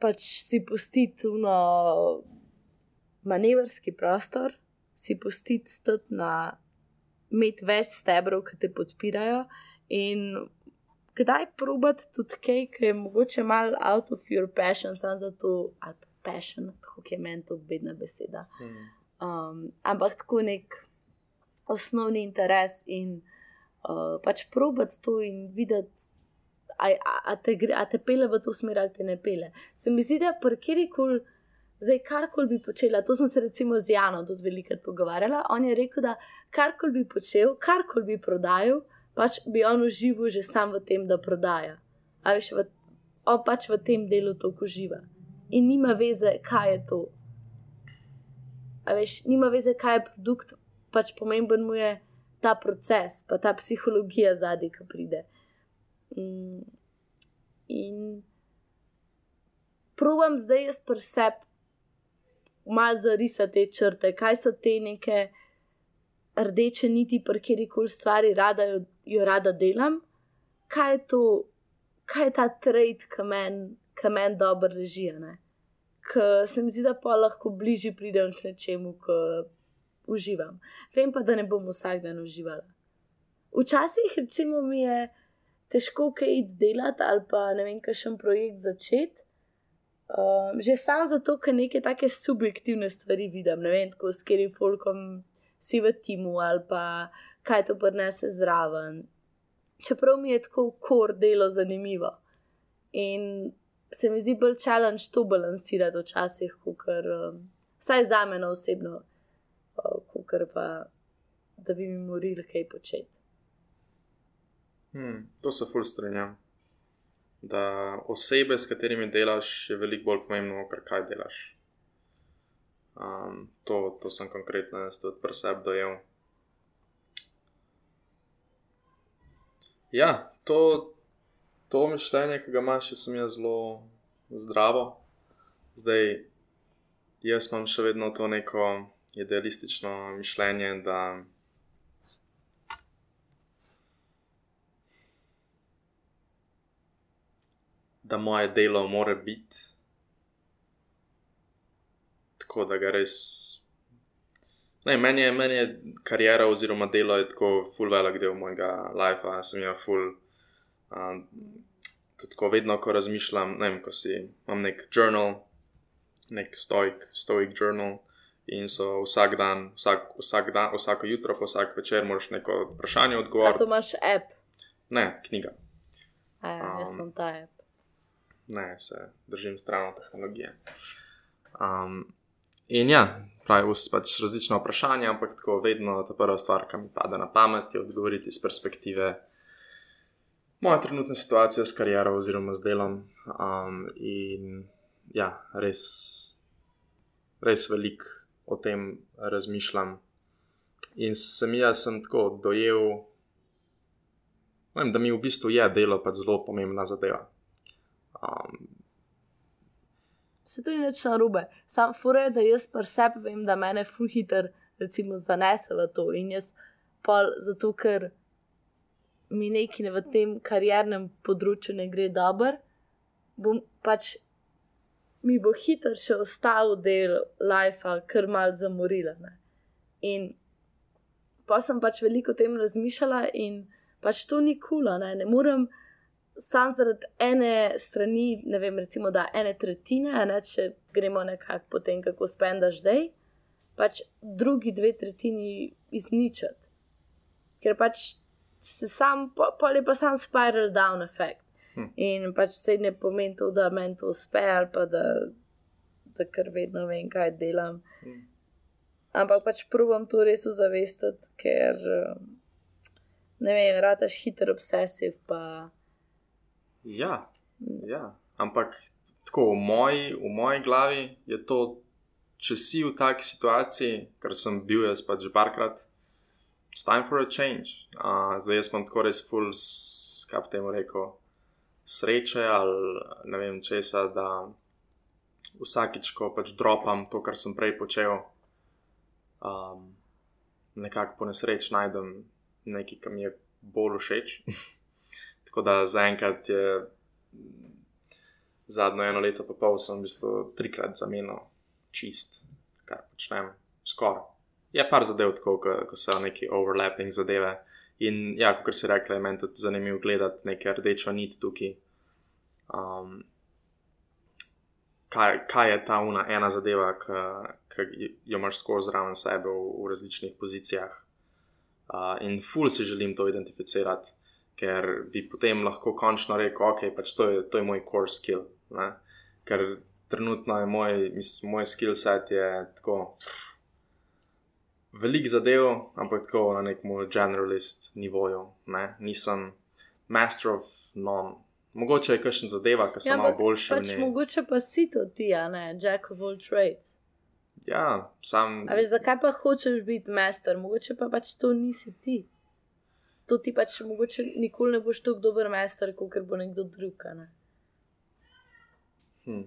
pač si pustiti tuno manevrski prostor, si pustiti stati na. Imeti več stebrov, ki te podpirajo, in kdaj probati tudi kaj, ki je mogoče malo out of your passion, samo zato, ali pa passion, tako je meni to bedna beseda. Hmm. Um, ampak tako nek osnovni interes in uh, pač probati to in videti. A, a, a, te, a te pele v to smer, ali te ne pele. Se mi zdi, da je kjerkoli, zdaj karkoli bi počela, to sem se recimo z Janom tudi velikokrat pogovarjala. On je rekel, da karkoli bi počel, karkoli bi prodajal, pač bi on užival že sam v tem, da prodaja. A veš, v, on pač v tem delu to uživa. In nima veze, kaj je to. A veš, nima veze, kaj je produkt, pač pomemben mu je ta proces, pa ta psihologija zadnji, ki pride. Mm. In provam zdaj jaz preseb, malo zarisati te črte, kaj so te neke rdeče niti, pri kjer koli stvari rada jo, rada delam, kaj je to, kaj je ta trade, ki meni men dobro reži. Ker se mi zdi, da pa lahko bližje pridem k nečemu, ki uživam. Vem pa, da ne bom vsak dan uživala. Včasih, recimo, mi je težko kaj delati ali pa ne vem, kaj še en projekt začeti. Um, že samo zato, ker neke take subjektivne stvari vidim, ne vem, tako s katerim folkom si v timu ali pa kaj to prinese zraven. Čeprav mi je tako kor delo zanimivo. In se mi zdi bolj challenge to balansirati včasih, ker um, vsaj za me osebno, uh, ker pa da bi mi morili kaj početi. Hmm, to se fulj strinjam. Da osebe, s katerimi delaš, je veliko bolj pomembno, kar kaj delaš. Um, to, to sem konkretno jaz tudi pri sebi dojel. Ja, to to mišljenje, ki ga imaš, sem jaz zelo zdravo. Zdaj, jaz imam še vedno to neko idealistično mišljenje, da. Da moje delo mora biti tako, da ga res. Ne, meni, je, meni je karijera oziroma delo je tako full velik del mojega life, sem jaz full Um, tudi ko vedno, ko razmišljam, ne vem, ko si imam nek journal, nek stoik, stoik journal. In so vsak dan, vsak, vsak dan, vsako jutro, pa vsak večer, moraš neko vprašanje odgovoriti. To imaš app? Ne, knjiga. Ja, jaz sem um, ta app. Ne, se držim stran od tehnologije. Um, in ja, pravi, pač različna vprašanja, ampak tako vedno ta prva stvar, ki mi pade na pamet, je odgovoriti iz perspektive moja trenutna situacija s kariero oziroma z delom. Um, in ja, res, res veliko o tem razmišljam. In sem jaz sem tako dojel, vem, da mi v bistvu je delo pač zelo pomembna zadeva. Um, Se to ni več na robe. Sam fure, da jaz pa sebi vem, da me je fuhiter, recimo, zanesel v to. In jaz pa zato, ker mi nekaj v tem kariernem področju ne gre dobro, bom pač mi bo hitro še ostal del life, kar mal zamorila. Ne? In pa sem pač veliko o tem razmišljala in pač to ni kula, ne? ne morem. Sam zaradi ene strani, ne vem, recimo, da ene tretjine, ne, če gremo nekako po tem, kako spendaš zdaj, pač drugi dve tretjini izničati. Ker pač se sam, pa je pa sam spiral down efekt. Hm. In pač se ne pomeni to, da meni to uspe ali pa da, da kar vedno vem, kaj delam. Hm. Ampak pač probujem to res ozavestiti, ker ne vem, rataš hiter obsesiv. Pa... Ja, ja, ampak tako v moji, v moji glavi je to, če si v taki situaciji, ker sem bil jaz pač že parkrat it's time for a change. Uh, zdaj jaz sem tako res full, kaj temu rekel, sreče ali ne vem česa, da vsakič, ko pač dropam to, kar sem prej počel, um, nekako po nesreč najdem nekaj, kar mi je bolj všeč. Tako da zaenkrat je. Zadnjo eno leto, pa pol sem v bistvu trikrat zamenil čist, kar počnem, skoraj je par zadev, tako, ko, ko so neki overlapping zadeve. In ja, kot si rekla, je meni tudi zanimivo gledati nekaj rdečo nit tukaj. Um, kaj, kaj je ta una ena zadeva, ki jo imaš skozi zraven sebe v, v različnih pozicijah. Uh, in ful si želim to identificirati, ker bi potem lahko končno rekel, ok, pač to je, to je moj core skill. Ne? Ker trenutno je moj, mislim, moj skill set je tako. Pff, veliko zadev, ampak tako na nekem generalist nivoju. Ne? Nisem master of none. Mogoče je kakšen zadeva, ki sem ja, malo boljši. Pač mogoče pa si to ti, a ne, jack of all trades. Ja, sam. A veš, zakaj pa hočeš biti master, mogoče pa pač to nisi ti. To ti pač mogoče nikoli ne boš tako dober master, kot bo nekdo drug. Ne? Hm.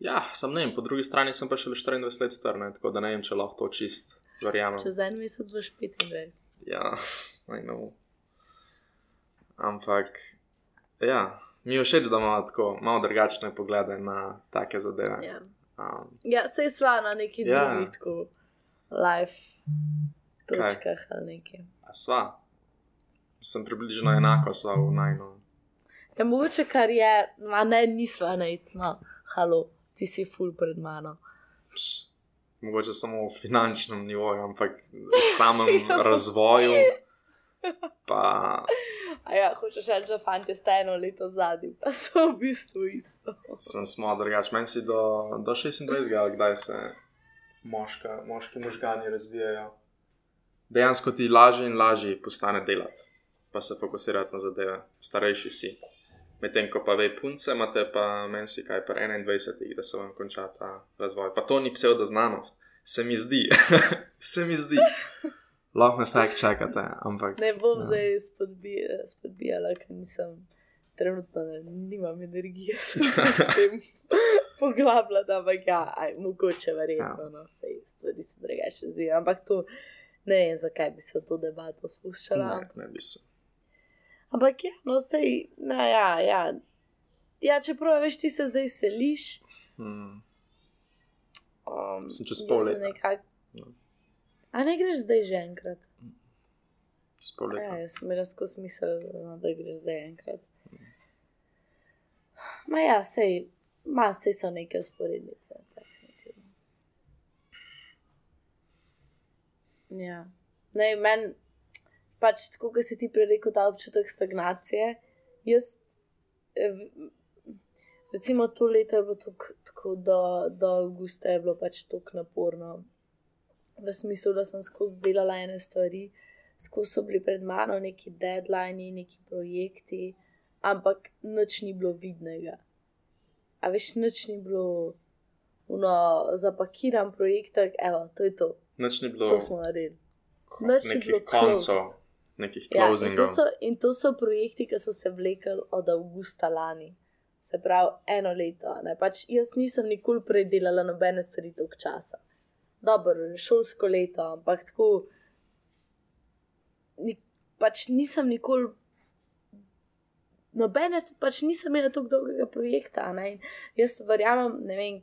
Ja, sem ne vem, po drugi strani sem pa še le 24 let star, ne? tako da ne vem, če lahko to čist verjamem. Čez en mesec boš 25. Ja, I know. Ampak, ja, mi je všeč, da imamo tako malo drugačne poglede na take zadeve. Ja, um, ja se je sva na neki ja. drugih, tako life točkah Kaj? ali nekaj. A sva, sem približno enako sva v najnu. Ja, mogoče kar je, a ne, nisva najcno, halo, ti si full pred mano. Psst mogoče samo v finančnem nivoju, ampak v samem ja, razvoju. Pa... A ja, hočeš reči, da fanti ste eno leto zadnji, pa so v bistvu isto. Sem smo drugač, meni si do, do 26, kdaj se moška, moški možgani razvijajo. Dejansko ti lažje in lažje postane delati, pa se fokusirati na zadeve, starejši si. Medtem ko pa ve punce, imate pa meni si kaj pa 21, da se vam konča ta razvoj. Pa to ni pseudo znanost, se mi zdi. se mi zdi. Lahko me fakt čakate, ampak. Ne bom ja. zdaj spodbijala, ker nisem trenutno ne, nimam energije, da se tem poglabljam, ampak ja, aj, mogoče verjetno, ja. no, se stvari se drugače razvijajo. Ampak to ne vem, zakaj bi se v to debato spuščala. Ne, ne bi se. Ampak ja, no, sej, no, ja, ja. ja, čeprav veš, ti se zdaj seliš. Hmm. Um, Sem čez pol leta. Nekak... No. A ne greš zdaj že enkrat? Čez pol leta. Ja, jaz sem imel skozi smisel, no, da greš zdaj enkrat. Ma ja, sej, ma sej so neke usporednice. definitivno. Ja. Ne, meni pač, tako kot si ti prej rekel, ta občutek stagnacije. Jaz, eh, recimo, to leto je bilo tok- tako do, do avgusta, je bilo pač tako naporno. V smislu, da sem skozi delala ene stvari, skozi so bili pred mano neki deadline, neki projekti, ampak nič ni bilo vidnega. A veš, nič ni bilo, uno, zapakiran projekt, evo, to je to, Nič ni bilo to smo naredili. nič ni bilo nekih koncev, nekih Ja, in, to closingov. so, in to so projekti, ki so se vlekli od avgusta lani, se pravi eno leto. Ne? Pač jaz nisem nikoli prej delala nobene stvari toliko časa. Dobro, šolsko leto, ampak tako. Ni, pač nisem nikoli. Nobene, pač nisem imela tako dolgega projekta. Ne? In Jaz verjamem, ne vem,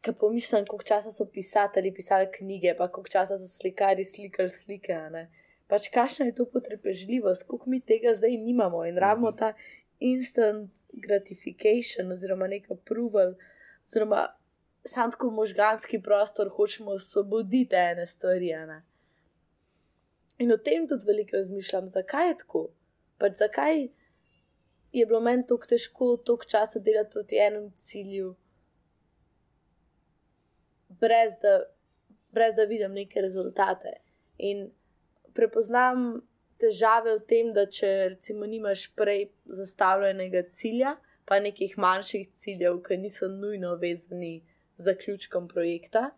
kaj pomislim, koliko časa so pisatelji pisali knjige, pa koliko časa so slikari slikali slike. ne. Pač kakšna je to potrpežljivost, koliko mi tega zdaj nimamo in rabimo ta instant gratification, oziroma nek approval, oziroma sam tako možganski prostor, hočemo osvoboditi ene stvari. ne. In o tem tudi veliko razmišljam, zakaj je tako. Pač zakaj je bilo meni tako težko toliko časa delati proti enemu cilju, brez da, brez da vidim neke rezultate. In prepoznam težave v tem, da če recimo nimaš prej zastavljenega cilja, pa nekih manjših ciljev, ki niso nujno vezani z zaključkom projekta,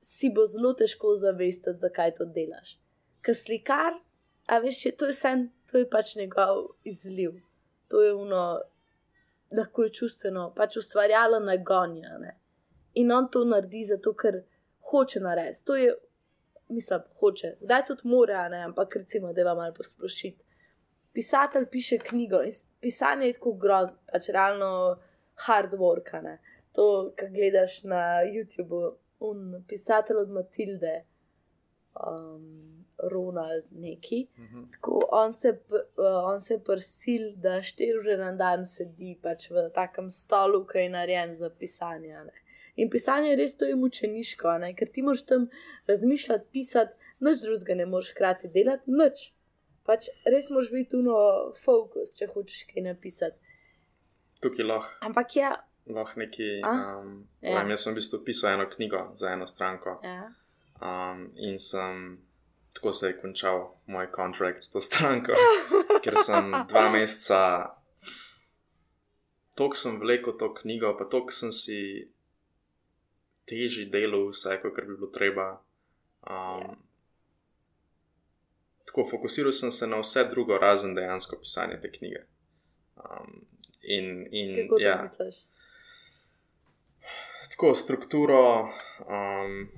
si bo zelo težko zavestiti, zakaj to delaš. Ker slikar, a veš, je, to je vse, to je pač njegov izliv. To je ono, lahko je čustveno, pač ustvarjalo nagonja. Ne? In on to naredi zato, ker hoče narediti. To je, mislim, hoče. Kdaj tudi mora, a ne? ampak recimo, da vam malo posplošiti. Pisatelj piše knjigo in pisanje je tako grozno, pač realno hard work. ne. To, kar gledaš na YouTubu, un pisatelj od Matilde, um, Ronald neki. Mhm. Tako, on se, uh, on se prsil, da štiri ure na dan sedi pač v takem stolu, ki je narejen za pisanje. ne. In pisanje res to je mučeniško, ne, ker ti moraš tam razmišljati, pisati, nič drugega ne moreš hkrati delati, nič. Pač res moraš biti tuno fokus, če hočeš kaj napisati. Tukaj lahko Ampak ja, lahko neki. A? Um, Ja. povem, jaz sem v bistvu pisal eno knjigo za eno stranko ja. um, in sem. Tako se je končal moj kontrakt s to stranko, ker sem dva meseca, tako sem vlekel to knjigo, pa tako sem si teži delal vse, kot bi bilo treba. Um, Tako fokusiral sem se na vse drugo, razen dejansko pisanje te knjige. Um, in, in, kako ja, misliš? tako strukturo, um,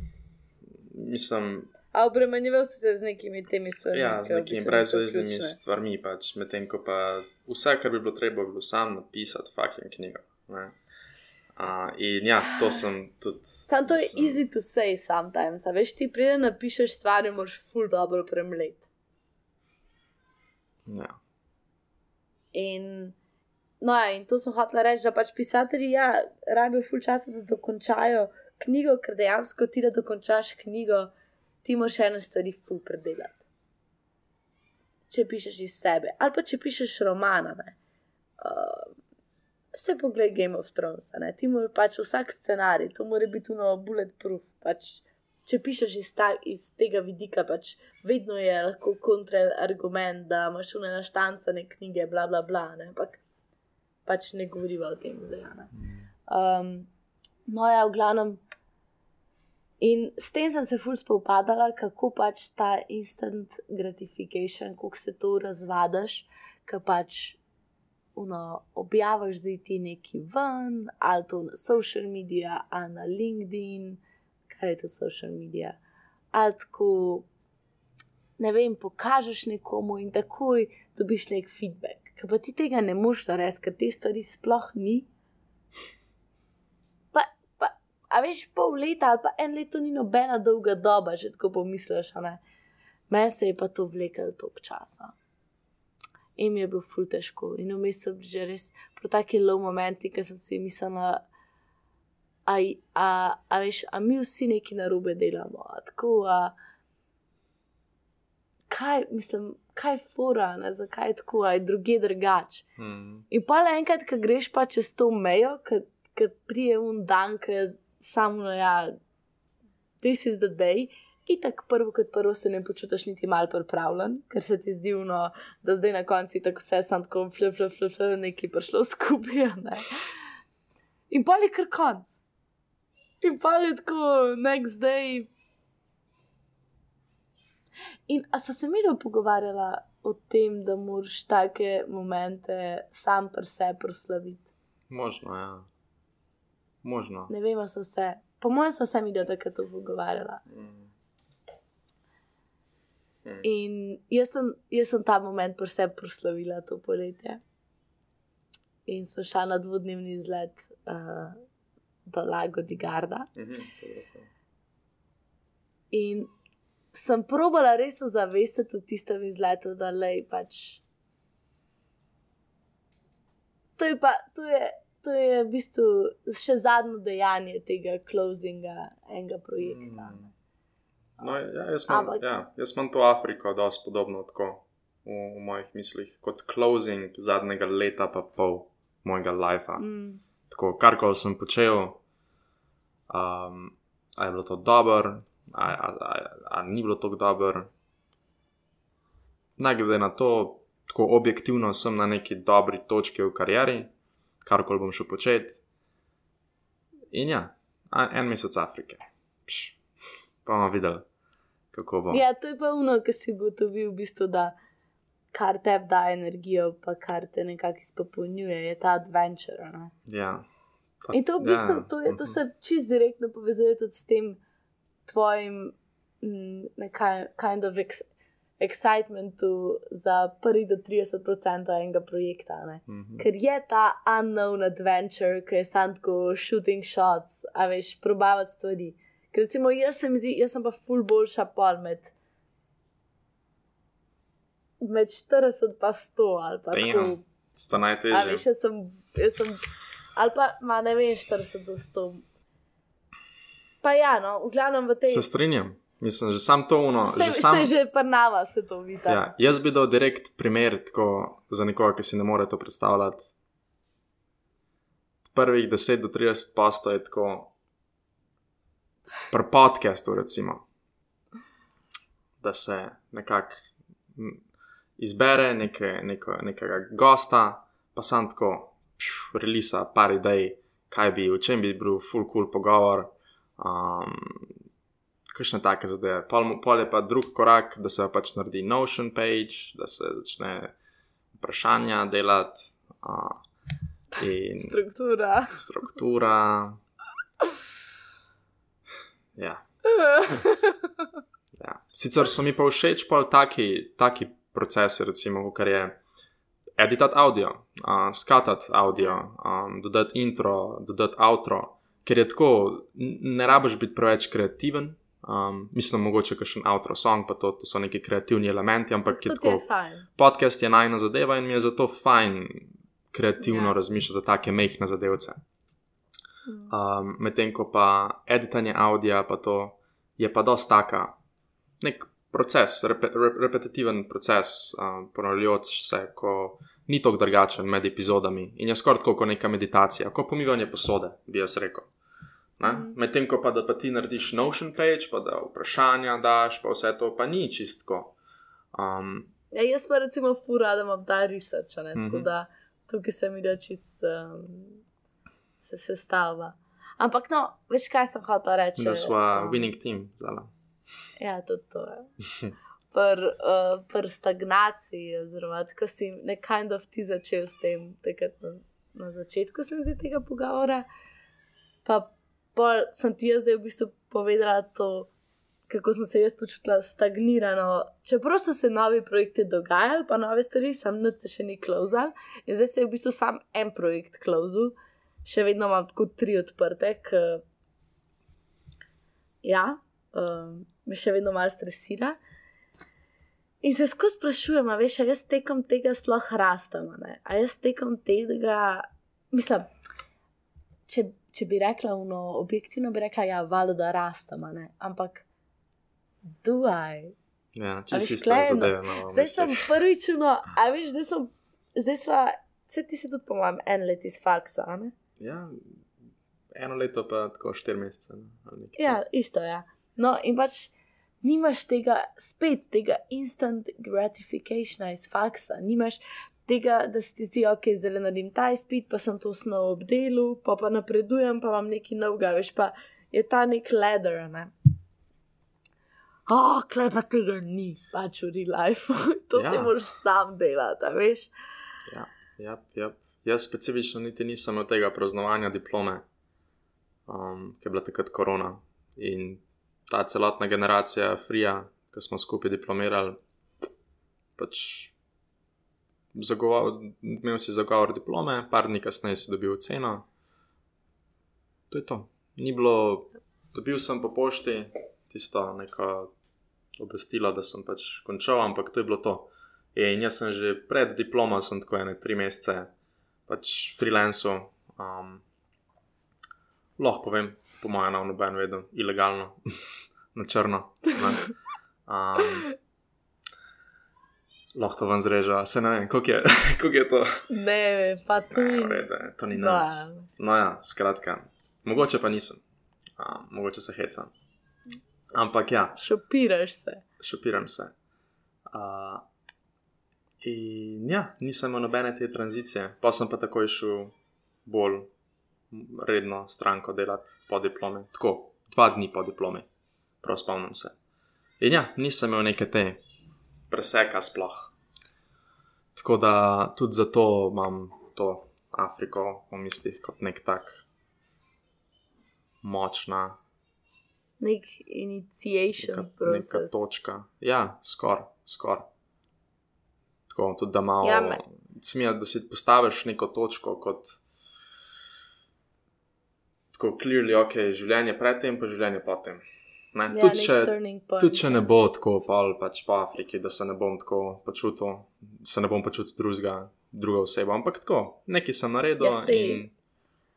mislim, A obremenjeval si se z nekimi temi stvarmi? ja, z nekimi ključne? stvarmi, pač, medtem ko pa vse, kar bi bilo treba, bi bilo sam napisati, fucking knjigo. ne. Uh, in ja, to sem tudi. Sam to je sem- easy to say sometimes. A veš, ti preden napišeš stvari, moraš ful dobro premleti. Ja. In, no, ja, in to sem hotel reči, da pač pisatelji ja, rabijo ful časa, da dokončajo knjigo, ker dejansko ti, da dokončaš knjigo, ti moraš ene stvari ful predelati. Če pišeš iz sebe, ali pa če pišeš romana. Ne. Uh, Vse pogled Game of Thrones, ti moraš pač vsak scenarij, to mora biti uno bulletproof. Pač, če pišeš iz, ta, iz tega vidika, pač vedno je lahko kontraargument, da imaš une naštancane knjige, bla bla bla, ne? ampak pač ne govoriva o tem zdaj. Um, no, ja, v glavnem, In s tem sem se ful spopadala, kako pač ta instant gratification, kako se to razvadaš, ki pač uno, objaviš zdaj ti neki ven, ali to na social medija, ali na LinkedIn, kaj je to social medija. Ali tako, ne vem, pokažeš nekomu in takoj dobiš nek feedback. Ker pa ti tega ne moš narediti, ker te stvari sploh ni. Pa, pa, a veš, pol leta ali pa en leto ni nobena dolga doba, že tako pomisliš, a ne. Meni se je pa to vlekel toliko časa in mi je bilo ful težko. In vmes so bili že res pro taki low momenti, ki sem si mislila, a, a, a veš, a mi vsi neki na robe delamo. A, tako, a, kaj, mislim, kaj fora, ne, zakaj je tako, a je druge drugače. Mm. In pa le enkrat, ko greš pa čez to mejo, ki prije un dan, ki samo, no, ja, this is the day. Tako prvo, kot prvo, se ne počutiš niti malo pripravljen, ker se ti zdi, no, da zdaj na koncu tako vse sem tako flip, flip, flip, flip, nekaj prišlo skupaj. Ne? In pa je kar konc. In pa je tako, next day. In a so se mi dobro pogovarjala o tem, da moraš take momente sam pri sebi proslaviti. Možno, ja. Možno. Ne vem, so se. Po mojem, so se mi do takrat pogovarjala. Mm. In jaz sem, jaz sem ta moment pri sebi proslavila to poletje. In sem šla na dvodnevni izlet uh, do Lago di Garda. Je to. In sem probala res ozavestiti v tistem izletu, da le pač. To je pa, to je, to je v bistvu še zadnje dejanje tega closinga enega projekta. Mm. No, ja, jaz, imam, Ampak- ja, jaz imam to Afriko, da je podobno tako v, v mojih mislih, kot closing zadnjega leta, pa pol mojega lifea. Mm. Tako, karkoli sem počel, um, a je bilo to dobro, a, a, a, a ni bilo tako dobro. Ne glede na to, tako objektivno sem na neki dobri točki v karieri, karkoli bom šel početi. In ja, en mesec Afrike. Pš, pa bomo videli, kako bo. Ja, to je pa uno, ki si gotovil, v bistvu, da kar tebi da energijo, pa kar te nekako izpopolnjuje, je ta adventure. Ne? Ja. Ta- In to v bistvu, ja, to, je, to mhm. se čist direktno povezuje tudi s tem tvojim, mm, nekaj, kind of ex, excitementu za prvi do 30% enega projekta. Ne? Mhm. Ker je ta unknown adventure, ki je sam tako shooting shots, a veš, probavati stvari. Ker recimo jaz sem, zdi, jaz sem pa ful boljša pol med, med 40 pa 100 ali pa Damn. tako. Sto A najtežje. veš, jaz sem, jaz sem, ali pa, ma ne vem, 40 do 100. Pa ja, no, v glavnem v tej. Se strinjam. Mislim, že sam to uno. Vse, že sam, že prnava se to vidi. ja, jaz bi dal direkt primer tako, za nekoga, ki si ne more to predstavljati. Prvih 10 do 30 posto je tako, pri podcastu, recimo, da se nekako izbere neke, neko, nekega gosta, pa sam tako, relisa par idej, kaj bi, o čem bi bil full cool pogovor. Um, kakšne take zadeve. Pol, pol je pa drug korak, da se pač naredi Notion page, da se začne vprašanja delati uh, in Struktura. struktura. Ja. Ja. Sicer so mi pa všeč pa taki, taki procesi, recimo, kar je editati audio, uh, skatati audio, um, dodati intro, dodati outro, ker je tako, ne rabiš biti preveč kreativen. Um, mislim, mogoče kakšen outro song, pa to, to so neki kreativni elementi, ampak je je tako. fajn. Podcast je najna zadeva in mi je zato fajn kreativno Ja. ja. razmišljati za take mehke zadevce. Mm. Um, Medtem ko pa editanje audia, pa to je pa dosta taka, nek proces, repe, rep, repetitiven proces, um, ponavljajoč se, ko ni tako drugačen med epizodami in je skoraj kot neka meditacija, kot pomivanje posode, bi jaz rekel. Mhm. Medtem ko pa da pa ti narediš Notion page, pa da vprašanja daš, pa vse to pa ni čistko. Um, Ja, jaz pa recimo fura, da imam ta research, ne? tako Mhm. da tukaj se mi da čist um, se sestavlja. Ampak no, veš kaj sem hotel reči. Da smo winning team, zala. Ja, tudi to je. Pr, uh, pr stagnaciji, oziroma ko si nekaj kind of ti začel s tem, takrat na, na začetku sem zdaj tega pogovora. Pa pol sem ti jaz zdaj v bistvu povedala to, kako sem se jaz počutila stagnirano. Čeprav so se novi projekti dogajali, pa nove stvari, sam noč se še ni klauzal. In zdaj se je v bistvu sam en projekt klauzul, še vedno imam tako tri odprte, ker ja, um, me še vedno malo stresira. In se skozi sprašujem, a veš, a jaz tekom tega sploh rastem, a? A jaz tekom tega, mislim, če, če bi rekla, no, objektivno bi rekla, ja, valjda, da rastem, a ne? Ampak, duaj. Ja, A če veš, si je, no. zadeva. No, v Zdaj sem prvič, no, a veš, zdaj sem, zdaj sva, vse ti si tudi, po mojem, en let iz faksa, a ne? Ja, eno leto pa tako štiri mesece. no, Ja, isto je. Ja. No, in pač nimaš tega, spet tega instant gratificationa iz faksa, nimaš tega, da si ti zdi, ok, zdaj le naredim ta izpit, pa sem to snov obdelal, pa pa napredujem, pa imam nekaj novega, veš pa je ta nek ladder, a ne. Oh, klej pa tega ni, pač v real life. to ja. si moraš sam delati, veš. Ja, ja, ja. Jaz specifično niti nisem od tega praznovanja diplome, um, ki je bila takrat korona. In ta celotna generacija Frija, ki smo skupaj diplomirali, pač zagovar, imel si zagovor diplome, par dni kasneje si dobil ceno. To je to. Ni bilo, dobil sem po pošti tisto neko obvestilo, da sem pač končal, ampak to je bilo to. In jaz sem že pred diplomo, sem tako ene tri mesece, pač freelancer. Um, lahko povem, po mojem, na noben vedel, ilegalno, na črno. ne. Um, lahko to vam zreža, se ne vem, koliko je, koliko je to. Ne, pa to Ne, ni. v redu, je, to ni No, nič. No ja, skratka, mogoče pa nisem, um, mogoče se hecam. Ampak ja, Šopiraš se. šopiram se. Uh, in ja, nisem imel nobene te tranzicije, pa sem pa takoj šel bolj redno stranko delati po diplomi, tako dva dni po diplomi, prav spomnim se. In ja, nisem imel neke te preseka sploh. Tako da tudi zato imam to Afriko v mislih kot nek tak močna Nek initiation neka, neka točka. Ja, skoraj, skoraj. Tako tudi, da malo. Ja, me- Smija, da si postaviš neko točko kot. Tako clearly, ok, življenje predtem, pa življenje potem. Ne, Ja, tudi, če, tudi če ne bo tako, pol pač po Afriki, da se ne bom tako počutil, se ne bom počutil drugega, druga oseba, ampak tako, nekaj sem naredil. Ja, sej. in,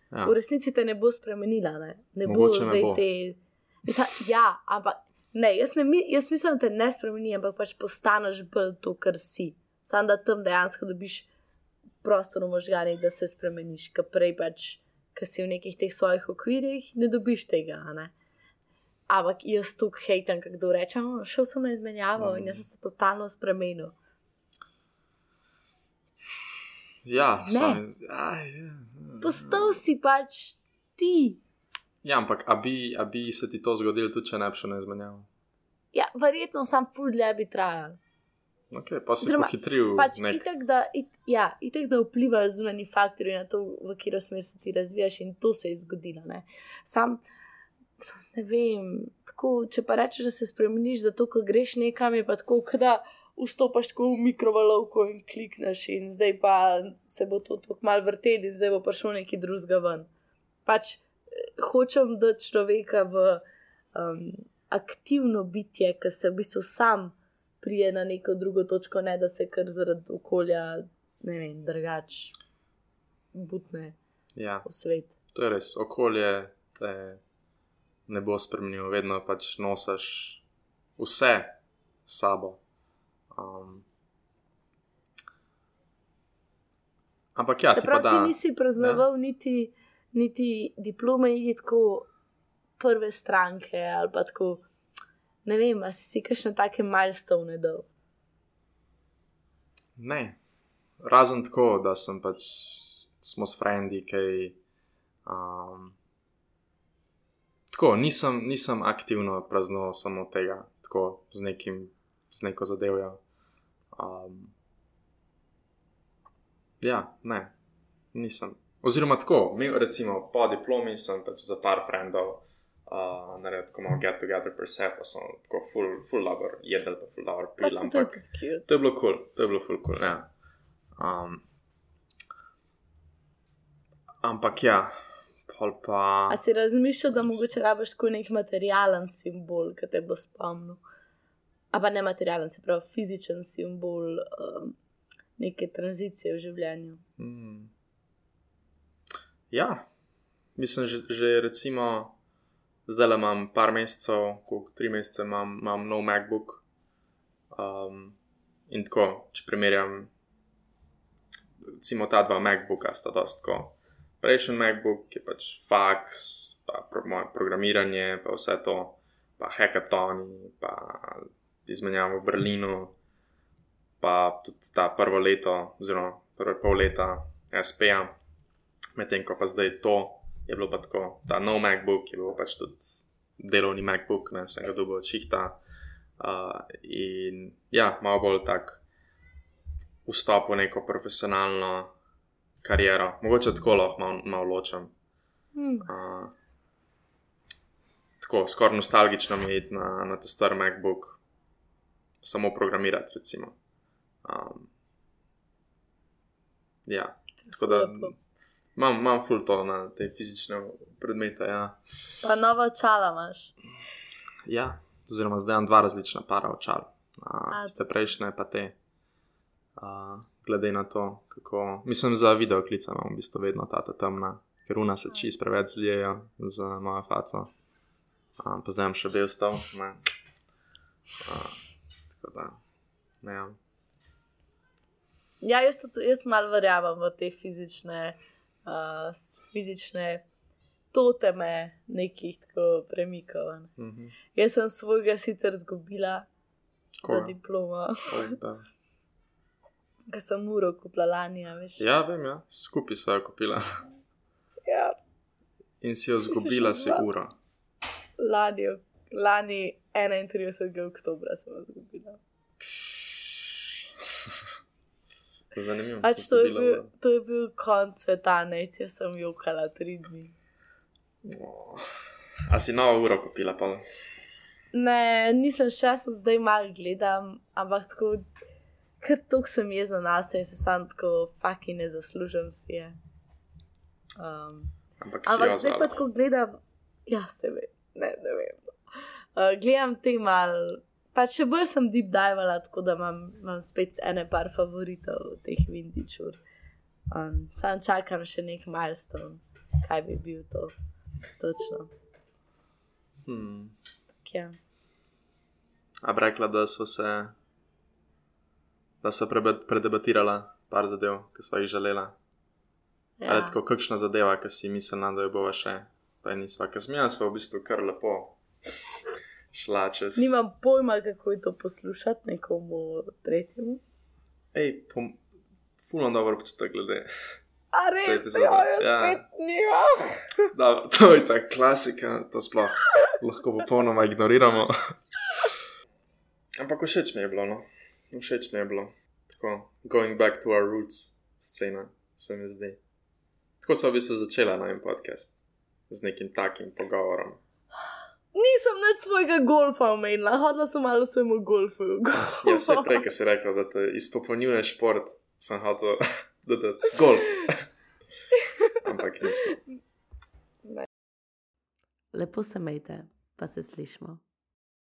ja. V resnici te ne bo spremenila, ne, ne bo Mogoče ne zdaj bo. te. Ta, ja, ampak ne, jaz, ne, jaz mislim, da te ne spremeni, ampak pač postaneš bolj to, kar si. Sam da tam dejansko dobiš prostor v možganih, da se spremeniš, ker prej pač, ker si v nekih teh svojih okvirjih, ne dobiš tega. Ne? Ampak jaz tu hejtam, kdo reče, "O, šel sem na izmenjavo in jaz sem se totalno spremenil. ja, sam, aj, ja, Postal si pač ti. Ja, ampak a bi, a bi se ti to zgodilo, tudi če ne bi šel na izmenjavo? Ja, verjetno sam ful dlje bi trajal. Okay, pa si Oziroma, pohitril Pač nek. itak, da, it, ja, itak, da vplivajo zunani faktori na to, v katero smer se ti razvijaš, in to se je zgodilo. Ne. Sam, ne vem, tako, če pa rečeš, da se spremeniš zato, ker greš nekam, je pa tako, da vstopaš tako v mikrovalovko in klikneš, in zdaj pa se bo to tako mal vrteli, zdaj bo prišel neki drugega ven. Pač eh, hočem dati človeka v um, aktivno bitje, ki se v bistvu sam prije na neko drugo točko, ne da se kar zaradi okolja, ne vem, drugač butne Ja, v svet. to je res. Okolje te ne bo spremenilo, vedno pač nosiš vse sabo. Um, ampak ja, se ti pravi, da. ti nisi praznoval niti, niti diplome, niti tako prve stranke ali pa tako. Ne vem, a si si kakšne take milestone dal. Ne, razen tako, da sem pač smo s frendi, kaj um, tako, nisem, nisem aktivno praznoval samo tega, tako z, nekim, z neko zadevjo. Um, ja, ne, nisem. Oziroma, tako, mi, recimo, po diplomi sem pač za par frendov. Uh, naredil tako malo get together, per se pa so tako full, full labor, jedel pa full labor, pil, ampak to je bilo kul, cool, to je bilo full cool, ja. Um, ampak ja, pol pa. A si razmišljal, da mogoče rabiš kot nek materialen simbol, ki te bo spomnil? A pa ne materialen, se pravi fizičen simbol um, neke tranzicije v življenju. Mm. Ja, mislim, že, že recimo zdaj le imam par mesecev, koliko tri mesece imam, imam nov MacBook. Um, in tako, če primerjam, recimo ta dva MacBooka, sta dostko. Prejšnji MacBook je pač fax, pa pro, moje programiranje, pa vse to, pa hackathoni, pa izmenjavo v Berlinu, pa tudi ta prvo leto, oziroma prve pol leta SP-ja, medtem ko pa zdaj to je bilo pa tako, ta nov MacBook je bil pač tudi delovni MacBook, ne sem ga dobil od šihta. Uh, in ja, malo bolj tak vstop v neko profesionalno kariero, mogoče tako lahko malo, malo ločem. Hmm. Uh, tako skoraj nostalgično mi je iti na, na ta star MacBook, samo programirati. Um, ja, tako da. Imam, imam full to na te fizične predmete. Ja. Pa nova očala imaš. Ja, oziroma zdaj imam dva različna para očal. Ste prejšnje, pa te. A, glede na to, kako. Mislim, za video klice imam v bistvu vedno ta temna, ker una se čist preveč zlijejo z mojo faco. A, pa zdaj imam še bel stav. Tako da, ne. Ja, jaz, jaz malo verjamem v te fizične uh, fizične toteme, nekih tako premikov. Ne. Mm -hmm. Jaz sem svojega sicer izgubila za diplomo. Ker sem uro kupila lani, veš. Ja, vem, ja. skupaj sva jo kupila. ja. In si jo izgubila, si uro. Lani, lani 31. oktober sem jo izgubila. Zanimivo. Pač to, je bil, to je bil konc sveta, nec jaz sem jokala tri dni. Oh. A si novo uro kupila? Pa? Ne, nisem še, sem zdaj malo gledam, ampak tako, ker tok sem jezna na sebe in se sam tako faki ne zaslužim si je. Um, ampak ampak zdaj pa tako gledam, ja se ve, ne, ne vem. Uh, gledam te mal pa še bolj sem deep divala, tako da imam, imam spet ene par favoritov teh vindičur. Um, sam čakam še nek milestone, kaj bi bil to. Točno. Hmm. Ja. A bi rekla, da so se, da so predebatirala par zadev, ki so jih želela. Ja. Ali tako kakšna zadeva, ki si mislila, da jo bova še, pa je nisva, ker smija se v bistvu kar lepo šla čez. Nimam pojma, kako je to poslušati nekomu tretjemu. Ej, pom... fulno dobro počutim glede. A res, ja, jaz ja. spet nimam. da, to je ta klasika, to sploh lahko popolnoma ignoriramo. Ampak všeč mi je bilo, no. Všeč mi je bilo. Tako, going back to our roots, scena, se mi zdi. Tako so v bistvu začela na en podcast z nekim takim pogovorom nisem več svojega golfa omenila, hodila sem malo svojemu golfu. Ja, vse prej, ki si rekel, da te izpopolnjuje šport, sem hotel, da te golf. Ampak nismo. Lepo se mejte, pa se slišmo.